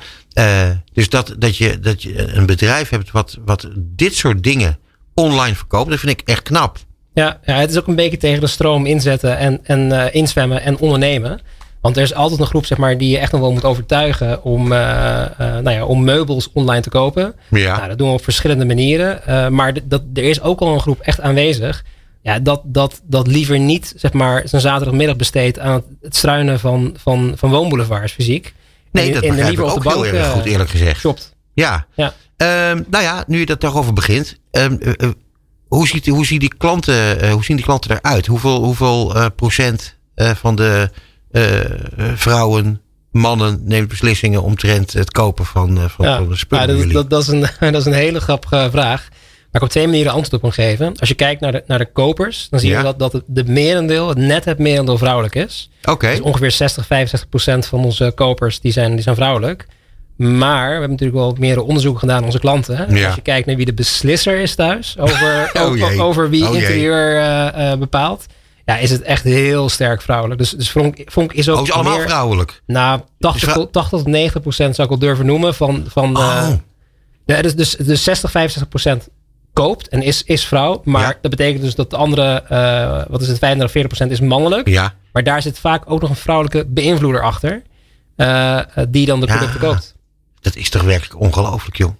Dus dat, dat, je, dat je een bedrijf hebt wat, wat dit soort dingen online verkoopt, dat vind ik echt knap.
Ja, ja, het is ook een beetje tegen de stroom inzetten en, en eh, inzwemmen en ondernemen. Want er is altijd een groep zeg maar, die je echt nog wel moet overtuigen om, eh, eh, nou ja, om meubels online te kopen.
Ja.
Nou, dat doen we op verschillende manieren. Eh, maar dat, er is ook al een groep echt aanwezig. Ja, dat, dat, dat liever niet zeg maar, zijn zaterdagmiddag besteedt aan het, struinen van, van, van woonboulevards fysiek.
Nee, dat
en
begrijp ik ook heel erg goed, eerlijk gezegd.
Shopt.
Ja.
Ja.
Ehm, nou ja, nu je dat daarover begint. ehm, eh, eh, hoe, ziet, hoe, zien die klanten, hoe zien die klanten eruit? Hoeveel, hoeveel procent van de vrouwen, mannen neemt beslissingen omtrent het kopen van, eh, van, van de spullen
Ja, dat, dat, dat, is een, (laughs) dat is een hele grappige vraag. Maar ik op twee manieren antwoord op kan geven. Als je kijkt naar de, naar de kopers, dan zie
Ja.
je dat, dat het de merendeel, het net het merendeel vrouwelijk is.
Oké.
Dus ongeveer 60, 65 procent van onze kopers die zijn, die zijn vrouwelijk. Maar we hebben natuurlijk wel meerdere onderzoeken gedaan aan onze klanten. hè.
Ja.
Als je kijkt naar wie de beslisser is thuis over, (laughs)
Oh
over, wie
Oh
interieur eh, eh, bepaalt. Ja, is het echt heel sterk vrouwelijk. Dus, dus Vonk, Vonk is ook
Oh, is allemaal
meer,
vrouwelijk.
nou, 80,
vrou-
tot, 80 tot 90 procent zou ik wel durven noemen van, van de,
Oh.
ja, dus, dus, dus 60, 65 procent koopt en is, is vrouw. Maar
Ja.
dat betekent dus dat de andere, eh, wat is het, 35, 40 procent is mannelijk.
Ja.
Maar daar zit vaak ook nog een vrouwelijke beïnvloeder achter. eh, die dan de producten koopt.
Dat is toch werkelijk ongelooflijk, joh.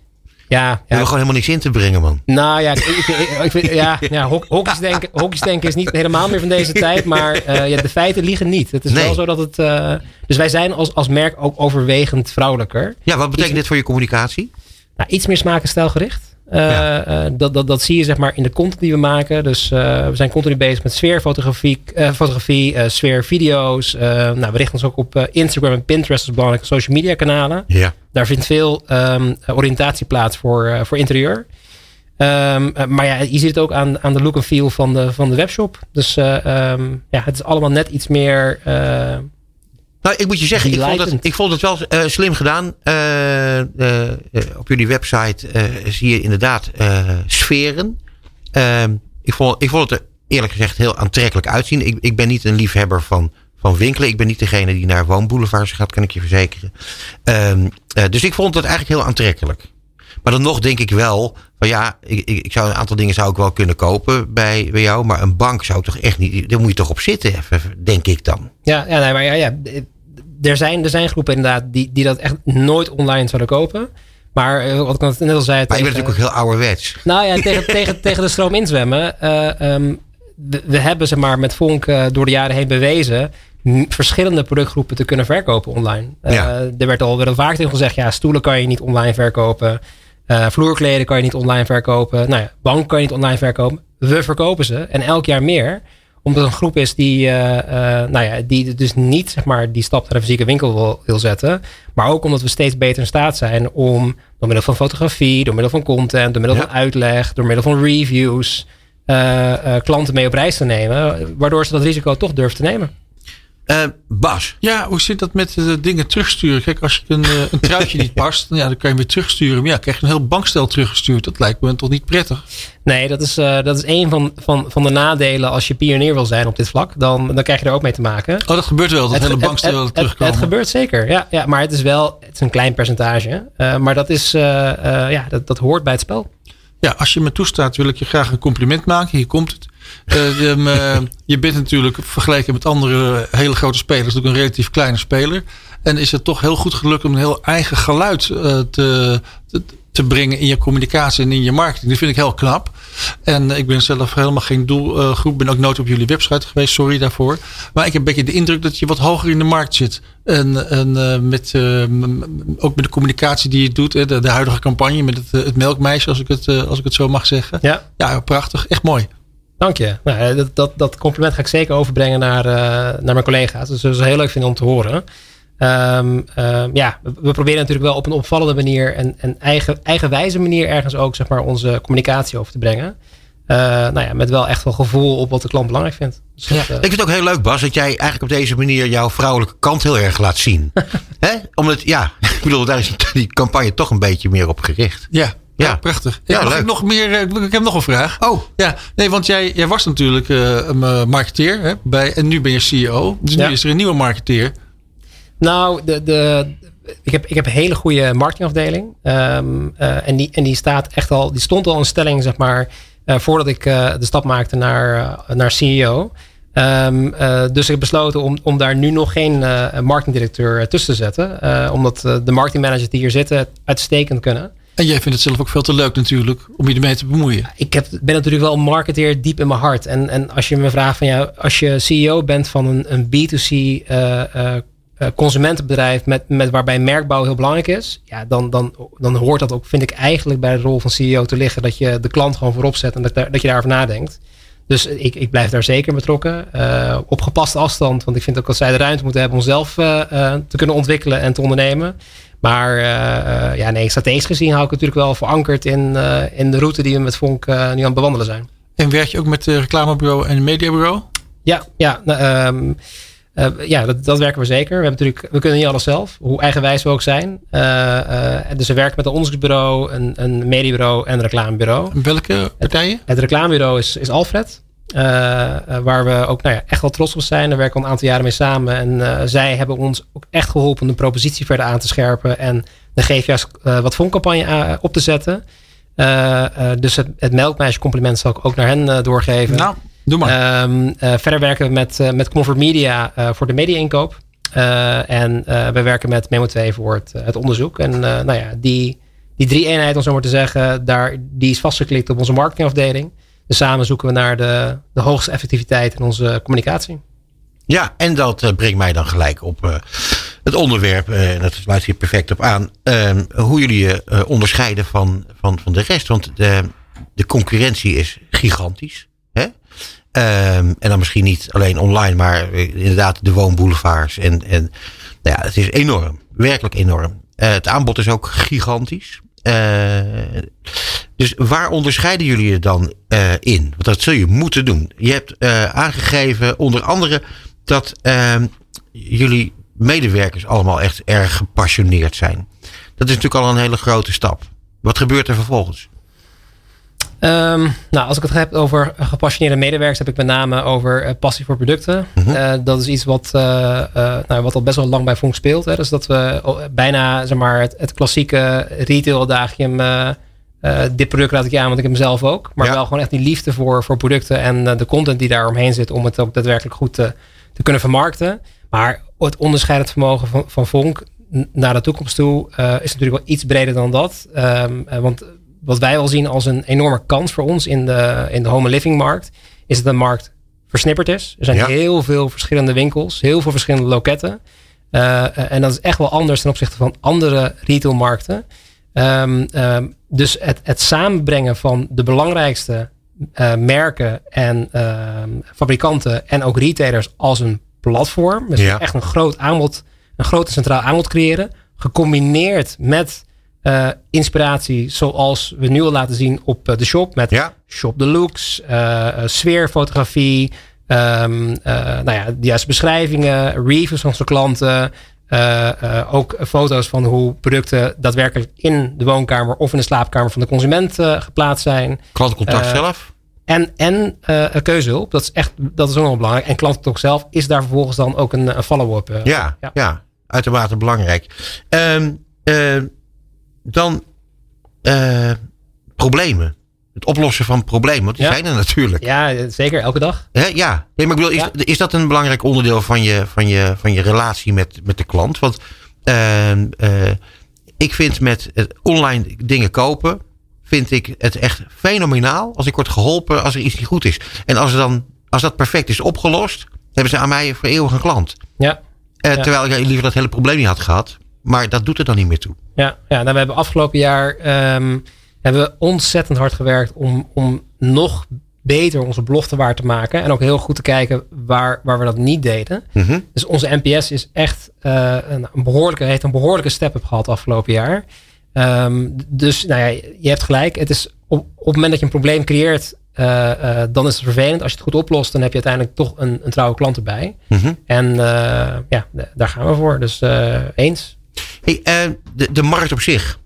We
Ja,
hebben
ja.
gewoon helemaal niks in te brengen, man.
Nou ja, ik, ik, ik, ik vind, ja, (laughs) ja hok- hokjes, denken, hokjes denken is niet helemaal meer van deze tijd. Maar eh, ja, de feiten liegen niet. Het is
Nee.
wel zo dat het. eh, dus wij zijn als, als merk ook overwegend vrouwelijker.
Ja, wat betekent dit voor je communicatie?
Nou, iets meer smaak en stijlgericht. Eh,
Ja.
eh, dat, dat, dat zie je zeg maar in de content die we maken. Dus eh, we zijn continu bezig met sfeerfotografie, fotografie, sfeervideo's. Nou, we richten ons ook op Instagram en Pinterest als belangrijke social media kanalen.
Ja.
Daar vindt veel ehm, oriëntatie plaats voor, voor interieur. Ehm, eh, maar ja, je ziet het ook aan, aan de look en feel van de, van de webshop. Dus eh, ehm, ja, het is allemaal net iets meer.
Nou, ik moet je zeggen, ik vond het, ik vond het wel eh, slim gedaan. Eh, eh, op jullie website zie je inderdaad sferen. Ehm, ik, vond, ik vond het er eerlijk gezegd heel aantrekkelijk uitzien. Ik, ik ben niet een liefhebber van, van winkelen. Ik ben niet degene die naar woonboulevards gaat, kan ik je verzekeren. Ehm, eh, dus ik vond het eigenlijk heel aantrekkelijk. Maar dan nog denk ik wel, van ja, ik, ik, zou een aantal dingen zou ik wel kunnen kopen bij, bij jou. Maar een bank zou toch echt niet, daar moet je toch op zitten, even, denk ik dan.
Ja, ja, nee, maar ja, ja, er, zijn, er zijn groepen inderdaad die, die dat echt nooit online zouden kopen. Maar eh, wat ik net al zei.
Maar je bent natuurlijk ook heel ouderwets.
Nou ja, tegen, (laughs) tegen, tegen de stroom inzwemmen. eh, ehm, we, we hebben zeg maar, met Vonk uh, door de jaren heen bewezen verschillende productgroepen te kunnen verkopen online. Uh,
Ja.
Er werd al wel vaak tegen gezegd, ja, stoelen kan je niet online verkopen. Uh, vloerkleden kan je niet online verkopen. Nou ja, bank kan je niet online verkopen. We verkopen ze en elk jaar meer omdat het een groep is die, uh, uh, nou ja, die dus niet zeg maar, die stap naar de fysieke winkel wil, wil, zetten. Maar ook omdat we steeds beter in staat zijn om door middel van fotografie, door middel van content, door middel ja. van uitleg, door middel van reviews, klanten mee op reis te nemen. Waardoor ze dat risico toch durven te nemen.
Uh, Bas.
Ja, hoe zit dat met de dingen terugsturen? Kijk, als je een, een truitje niet past, (laughs) ja, dan kan je weer terugsturen. Maar ja, krijg je een heel bankstel teruggestuurd. Dat lijkt me toch niet prettig?
Nee, dat is, uh, dat is een van, van, van de nadelen als je pionier wil zijn op dit vlak. Dan, dan krijg je er ook mee te maken.
Oh, dat gebeurt wel, dat het, hele bankstel
het,
terugkomen.
Het, het, gebeurt zeker, ja, ja. Maar het is wel het is een klein percentage. Uh, maar dat, is, uh, ja, dat, dat hoort bij het spel.
Ja, als je me toestaat wil ik je graag een compliment maken. Hier komt het. Je, uh, je, bent natuurlijk vergeleken met andere hele grote spelers ook een relatief kleine speler. En is het toch heel goed gelukt om een heel eigen geluid uh, te, te, te, brengen in je communicatie en in je marketing. Dat vind ik heel knap. En ik ben zelf helemaal geen doelgroep. ben ook nooit op jullie website geweest. Sorry daarvoor. Maar ik heb een beetje de indruk dat je wat hoger in de markt zit. En, en met, ook met de communicatie die je doet. De, de huidige campagne met het, het melkmeisje, als ik het, als ik het zo mag zeggen.
Ja,
ja prachtig. Echt mooi.
Dank je. Nou, dat, dat, dat, compliment ga ik zeker overbrengen naar, uh, naar mijn collega's. Dus dat is heel leuk vinden om te horen. Um, um, ja, we proberen natuurlijk wel op een opvallende manier en, en eigen, eigenwijze manier ergens ook zeg maar, onze communicatie over te brengen. Uh, nou ja, met wel echt wel gevoel op wat de klant belangrijk vindt.
Dus ja. dat, uh, ik vind het ook heel leuk, Bas, dat jij eigenlijk op deze manier jouw vrouwelijke kant heel erg laat zien. (laughs) Hè? Omdat, ja, (laughs) ik bedoel, daar is die campagne toch een beetje meer op gericht.
Ja, ja, prachtig. Ja, ik nog meer. Ik heb nog een vraag.
Oh,
ja, nee, want jij, jij was natuurlijk uh, een marketeer hè, bij, en nu ben je CEO. Dus nu is er een nieuwe marketeer.
Nou, de, de, ik, heb, ik heb een hele goede marketingafdeling. Um, uh, en, die, en die staat echt al, die stond al in stelling, zeg maar, uh, voordat ik de stap maakte naar, naar CEO. Um, uh, dus ik heb besloten om, om daar nu nog geen uh, marketingdirecteur tussen te zetten. Uh, omdat de marketingmanagers die hier zitten het uitstekend kunnen.
En jij vindt het zelf ook veel te leuk natuurlijk om je ermee te bemoeien.
Ik heb, ben natuurlijk wel marketeer diep in mijn hart. En, en als je me vraagt van ja, als je CEO bent van een, een B2C uh, uh, consumentenbedrijf met, met waarbij merkbouw heel belangrijk is, ja, dan, dan, dan hoort dat ook, vind ik, eigenlijk bij de rol van CEO te liggen. Dat je de klant gewoon voorop zet en dat, dat je daarover nadenkt. Dus ik, ik blijf daar zeker betrokken. Op gepaste afstand. Want ik vind ook dat zij de ruimte moeten hebben om zelf te kunnen ontwikkelen en te ondernemen. Maar ja, nee, strategisch gezien hou ik natuurlijk wel verankerd in, in de route die we met Vonk nu aan het bewandelen zijn.
En werk je ook met het reclamebureau en het mediabureau?
Ja, ja, um, ja dat, dat, werken we zeker. We, hebben natuurlijk, we kunnen niet alles zelf, hoe eigenwijs we ook zijn. dus we werken met een onderzoeksbureau, een, een mediabureau en een reclamebureau.
Welke partijen?
Het, het reclamebureau is, is Alfred. Uh, uh, waar we ook nou ja, echt wel trots op zijn. Daar werken we al een aantal jaren mee samen. En uh, zij hebben ons ook echt geholpen om de propositie verder aan te scherpen. En de GVS wat fondcampagne op te zetten. dus het, het melkmeisje compliment zal ik ook naar hen doorgeven.
Nou, doe maar.
Um, verder werken we met, met Comfort Media voor de media-inkoop. en we werken met Memo 2 voor het, het onderzoek. En nou ja, die, die drie eenheid, om zo maar te zeggen, daar, die is vastgeklikt op onze marketingafdeling. Samen zoeken we naar de, de hoogste effectiviteit in onze communicatie.
Ja, en dat uh, brengt mij dan gelijk op uh, het onderwerp, uh, en dat sluit hier perfect op aan, ehm, hoe jullie je onderscheiden van, van, van de rest. Want de, de concurrentie is gigantisch. Hè? Um, en dan misschien niet alleen online, maar inderdaad de woonboulevards. En, en nou ja, het is enorm, werkelijk enorm. het aanbod is ook gigantisch. Uh, dus waar onderscheiden jullie je dan uh, in? Want dat zul je moeten doen. Je hebt uh, aangegeven onder andere dat jullie medewerkers allemaal echt erg gepassioneerd zijn. Dat is natuurlijk al een hele grote stap. Wat gebeurt er vervolgens?
Um, nou, als ik het heb over gepassioneerde medewerkers, heb ik met name over uh, passie voor producten. Mm -hmm. uh, dat is iets wat, uh, nou, wat al best wel lang bij Vonk speelt. Hè. Dus dat we bijna zeg maar, het, het klassieke retail adagium. dit product raad ik je aan, want ik heb hem zelf ook. Maar ja. wel gewoon echt die liefde voor, voor producten en de content die daar omheen zit. Om het ook daadwerkelijk goed te, te kunnen vermarkten. Maar het onderscheidend vermogen van, van Vonk naar de toekomst toe is natuurlijk wel iets breder dan dat. Um, want wat wij wel zien als een enorme kans voor ons in de, in de home living markt, is dat de markt versnipperd is. Er zijn
Ja.
heel veel verschillende winkels, heel veel verschillende loketten. Eh, en dat is echt wel anders ten opzichte van andere retailmarkten. Ehm, dus het, het samenbrengen van de belangrijkste eh, merken en ehm, fabrikanten en ook retailers als een platform. Dus
Ja.
echt een groot aanbod, een groot centraal aanbod creëren. Gecombineerd met eh, inspiratie zoals we nu al laten zien op eh, de shop. Met
Ja.
shop the looks, eh, sfeerfotografie. eh, nou ja, de juiste beschrijvingen, reviews van onze klanten. ook foto's van hoe producten daadwerkelijk in de woonkamer of in de slaapkamer van de consument geplaatst zijn.
Klantcontact zelf.
En, en een keuzehulp, dat is echt dat is ook nog belangrijk. En klantcontact zelf is daar vervolgens dan ook een, een follow-up. eh,
Ja, ja. uitermate belangrijk. Ehm, eh, dan eh, problemen. Het oplossen van problemen, want die
Ja.
zijn er natuurlijk.
Ja, zeker, elke dag.
Hè, ja, nee, maar ik bedoel, is,
Ja.
is dat een belangrijk onderdeel van je, van je, van je relatie met, met de klant? Want ehm, eh, ik vind met het online dingen kopen, vind ik het echt fenomenaal als ik word geholpen als er iets niet goed is. En als, er dan, als dat perfect is opgelost, hebben ze aan mij voor eeuwig een klant.
Ja.
Eh,
Ja.
Terwijl ik liever dat hele probleem niet had gehad. Maar dat doet er dan niet meer toe.
Ja, ja nou, we hebben afgelopen jaar ehm, hebben we ontzettend hard gewerkt om, om nog beter onze belofte waar te maken. En ook heel goed te kijken waar, waar we dat niet deden.
Mhm.
Dus onze NPS is echt eh, een, een behoorlijke, heeft een behoorlijke step-up gehad afgelopen jaar. Ehm, dus nou ja, je hebt gelijk. Het is op, op het moment dat je een probleem creëert, eh, eh, dan is het vervelend. Als je het goed oplost, dan heb je uiteindelijk toch een, een trouwe klant erbij.
Mhm.
En ja, daar gaan we voor. Dus eens.
Hey, eh, de, de markt op zich.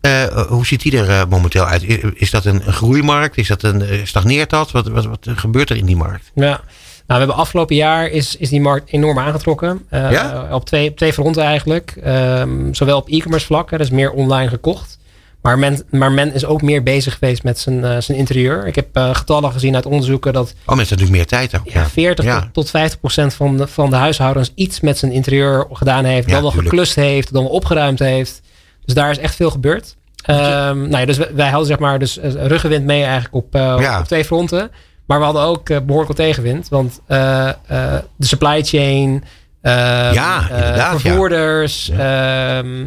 eh, hoe ziet die er eh, momenteel uit? Is dat een, een groeimarkt? Is dat een, stagneert dat? Wat, wat, wat gebeurt er in die markt?
Ja, nou, we hebben afgelopen jaar is, is die markt enorm aangetrokken.
Ja?
Op twee, op twee fronten eigenlijk. Ehm, zowel op e-commerce vlak, hè, dus meer online gekocht. Maar men, maar men is ook meer bezig geweest met zijn, eh, zijn interieur. Ik heb eh, getallen gezien uit onderzoeken dat
Oh, mensen natuurlijk meer tijd ook.
ja, 40
Ja.
tot, tot 50 procent van de, van de huishoudens iets met zijn interieur gedaan heeft.
Ja,
dan wel
tuurlijk.
geklust heeft, dan wel opgeruimd heeft. Dus daar is echt veel gebeurd. Ehm, nou ja, dus wij, wij hadden zeg maar dus eh, ruggenwind mee eigenlijk op, op twee fronten. Maar we hadden ook eh, behoorlijk wat tegenwind. Want de supply chain, ehm,
Ja, inderdaad, ja.
vervoerders, ehm,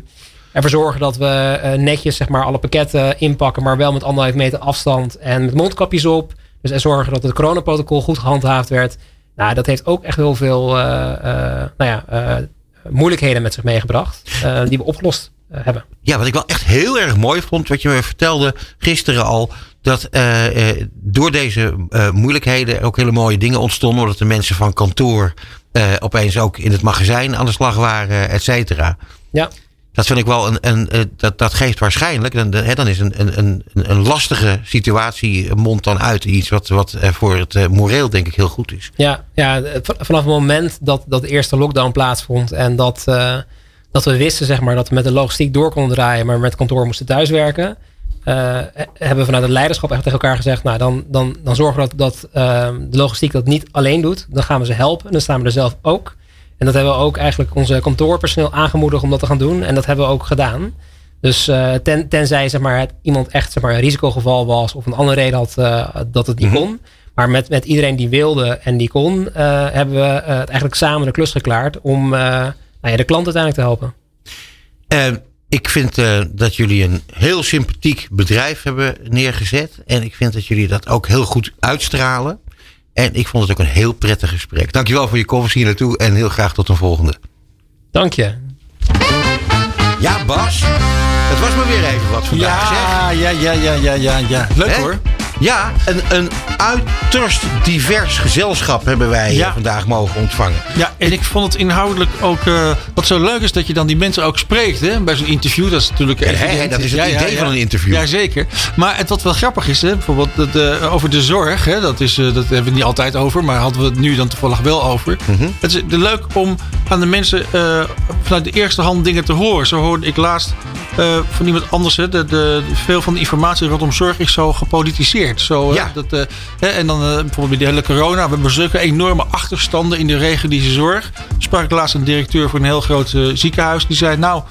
ervoor zorgen dat we eh, netjes zeg maar alle pakketten inpakken, maar wel met anderhalf meter afstand en met mondkapjes op. Dus en zorgen dat het coronaprotocol goed gehandhaafd werd. Nou, dat heeft ook echt heel veel eh, eh, nou ja, moeilijkheden met zich meegebracht. die we opgelost hebben.
Ja, wat ik wel echt heel erg mooi vond, wat je me vertelde gisteren al, dat door deze moeilijkheden er ook hele mooie dingen ontstonden, omdat de mensen van kantoor opeens ook in het magazijn aan de slag waren, et cetera.
Ja.
Dat vind ik wel een, een eh, dat, dat geeft waarschijnlijk, dan, hè, dan is een, een, een, lastige situatie mond dan uit iets wat, wat eh, voor het eh, moreel denk ik heel goed is.
Ja, ja vanaf het moment dat, dat de eerste lockdown plaatsvond en dat, eh, dat we wisten zeg maar, dat we met de logistiek door konden draaien, maar met kantoor moesten thuiswerken, eh, hebben we vanuit het leiderschap echt tegen elkaar gezegd, nou dan, dan, dan zorgen we dat, dat eh, de logistiek dat niet alleen doet. Dan gaan we ze helpen en dan staan we er zelf ook. En dat hebben we ook eigenlijk onze kantoorpersoneel aangemoedigd om dat te gaan doen. En dat hebben we ook gedaan. Dus eh, ten, tenzij zeg maar, iemand echt zeg maar, een risicogeval was of een andere reden had eh, dat het niet kon. Maar met, met iedereen die wilde en die kon, eh, hebben we het eigenlijk samen de klus geklaard om nou ja, de klant uiteindelijk te helpen.
Ik vind dat jullie een heel sympathiek bedrijf hebben neergezet. En ik vind dat jullie dat ook heel goed uitstralen. En ik vond het ook een heel prettig gesprek. Dankjewel voor je komst hier naartoe en heel graag tot een volgende.
Dank je.
Ja, Bas. Het was maar weer even wat vandaag, zeg.
Ja, ja, ja, ja, ja, ja, ja. Leuk hoor.
Ja, een, een uiterst divers gezelschap hebben wij
Ja.
vandaag mogen ontvangen.
Ja, en ik vond het inhoudelijk ook. eh, wat zo leuk is dat je dan die mensen ook spreekt hè, bij zo'n interview. Dat is natuurlijk.
Ja, hè, dat is het idee van een interview.
Jazeker. Maar het wat wel grappig is, hè, bijvoorbeeld dat, eh, over de zorg. Hè, dat, is, eh, dat hebben we niet altijd over, maar hadden we het nu dan toevallig wel over.
Mhm.
Het is leuk om aan de mensen vanuit de eerste hand dingen te horen. Zo hoorde ik laatst van iemand anders. Hè, de, de, veel van de informatie rondom zorg is zo gepolitiseerd. Zo,
Ja.
dat, eh, hè, en dan eh, bijvoorbeeld bij de hele corona. We hebben zulke enorme achterstanden in de reguliere zorg. Sprak ik laatst een directeur voor een heel groot eh, ziekenhuis. Die zei, nou,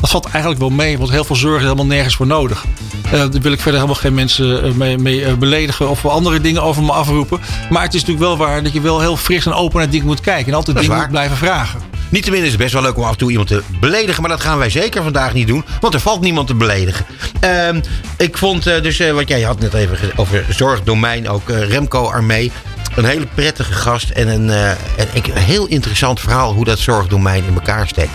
dat valt eigenlijk wel mee. Want heel veel zorg is helemaal nergens voor nodig. Daar wil ik verder helemaal geen mensen mee, mee beledigen of andere dingen over me afroepen. Maar het is natuurlijk wel waar dat je wel heel fris en open naar dingen moet kijken. En altijd dingen moet blijven vragen.
Niettemin is het best wel leuk om af en toe iemand te beledigen. Maar dat gaan wij zeker vandaag niet doen. Want er valt niemand te beledigen. Uh, ik vond uh, dus, uh, wat jij had net even over zorgdomein. Ook uh, Remco Armee. Een hele prettige gast. En een, en een heel interessant verhaal hoe dat zorgdomein in elkaar steekt.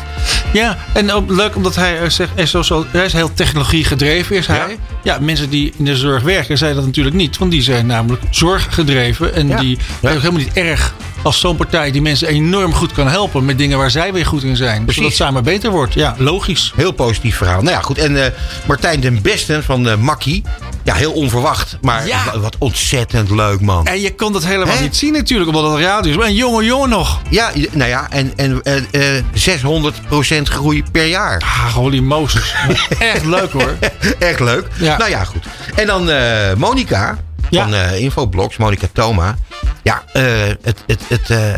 Ja, en ook leuk omdat hij zegt. Hij is, zo, hij is heel technologie gedreven, is hij. Ja. ja. mensen die in de zorg werken, zijn dat natuurlijk niet. Want die zijn namelijk zorggedreven. En ja. die zijn ook helemaal niet erg als zo'n partij die mensen enorm goed kan helpen met dingen waar zij weer goed in zijn. Dus dat het samen beter wordt. Ja, logisch.
Heel positief verhaal. Nou ja, goed. En uh, Martijn den Besten van uh, Makkie. Ja, heel onverwacht. Maar ja. wat ontzettend leuk, man.
En je kon dat helemaal He? niet zien natuurlijk, omdat het radio is. Maar een jonge jongen nog.
Ja, nou ja, en, en uh, 600% groei per jaar.
Ah, holy Moses. (laughs) Echt leuk hoor.
Echt leuk. Ja. Nou ja, goed. En dan Monica van Infoblogs, Monica Thoma. Ja, uh, het, het, het, uh,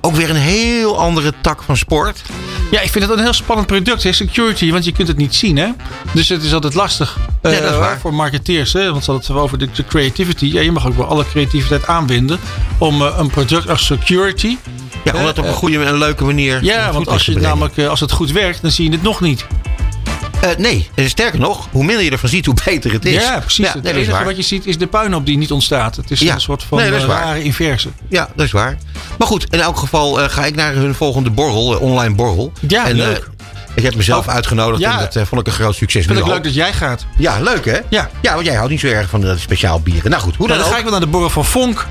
ook weer een heel andere tak van sport.
Ja, ik vind het een heel spannend product, hè? security, want je kunt het niet zien. Hè? Dus het is altijd lastig
uh, ja, dat is waar.
voor marketeers. Hè? Want ze hadden het over de, de, creativity. Ja, je mag ook wel alle creativiteit aanbinden om een product als security.
Ja, om dat op een goede en leuke manier.
Ja, want als, je namelijk, als het goed werkt, dan zie je het nog niet.
Uh, nee, sterker nog, hoe minder je ervan ziet, hoe beter het is.
Ja, precies. Ja, het enige wat je ziet is de puinhoop die niet ontstaat. Het is ja. een soort van nee, rare inverse.
Ja, dat is waar. Maar goed, in elk geval uh, ga ik naar hun volgende borrel, uh, online borrel.
Ja, en, leuk.
Ik heb mezelf oh, uitgenodigd ja. en dat vond ik een groot succes.
Vind ik leuk dat jij gaat.
Ja, leuk hè?
Ja.
Ja, want jij houdt niet zo erg van de speciaal bieren. Nou goed, hoe
dan,
dan,
dan ga ik wel naar de borrel van Fonk.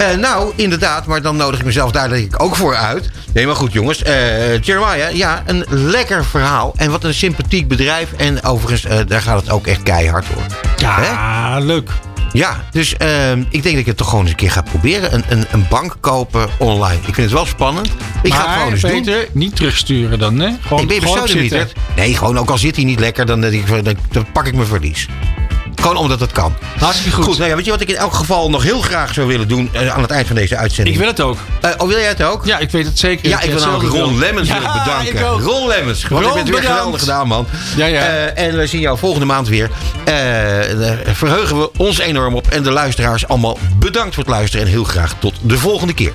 Uh, nou, inderdaad, maar dan nodig ik mezelf daar denk ik ook voor uit. Nee, maar goed jongens. Uh, Jeremiah, ja, een lekker verhaal. En wat een sympathiek bedrijf. En overigens, uh, daar gaat het ook echt keihard hoor.
Ja, leuk.
Ja, dus ik denk dat ik het toch gewoon eens een keer ga proberen. Een, een, een bank kopen online. Ik vind het wel spannend. Ik
maar,
ga het gewoon eens
Peter,
doen.
niet terugsturen dan, hè?
Gewoon, ik ben gewoon niet. Nee, gewoon ook al zit hij niet lekker, dan, dan, dan pak ik mijn verlies. Gewoon omdat het kan.
Hartstikke goed.
goed nou ja, weet je wat ik in elk geval nog heel graag zou willen doen uh, aan het eind van deze uitzending?
Ik wil het ook.
Uh, oh, wil jij het ook?
Ja, ik weet het zeker.
Ja, ik wil namelijk Ron Lemmens ja, willen bedanken. Ron Lemmens. Want Ron, je bent weer bedankt. geweldig gedaan, man.
Ja, ja.
Uh, en we zien jou volgende maand weer. verheugen we ons enorm op. En de luisteraars allemaal bedankt voor het luisteren. En heel graag tot de volgende keer.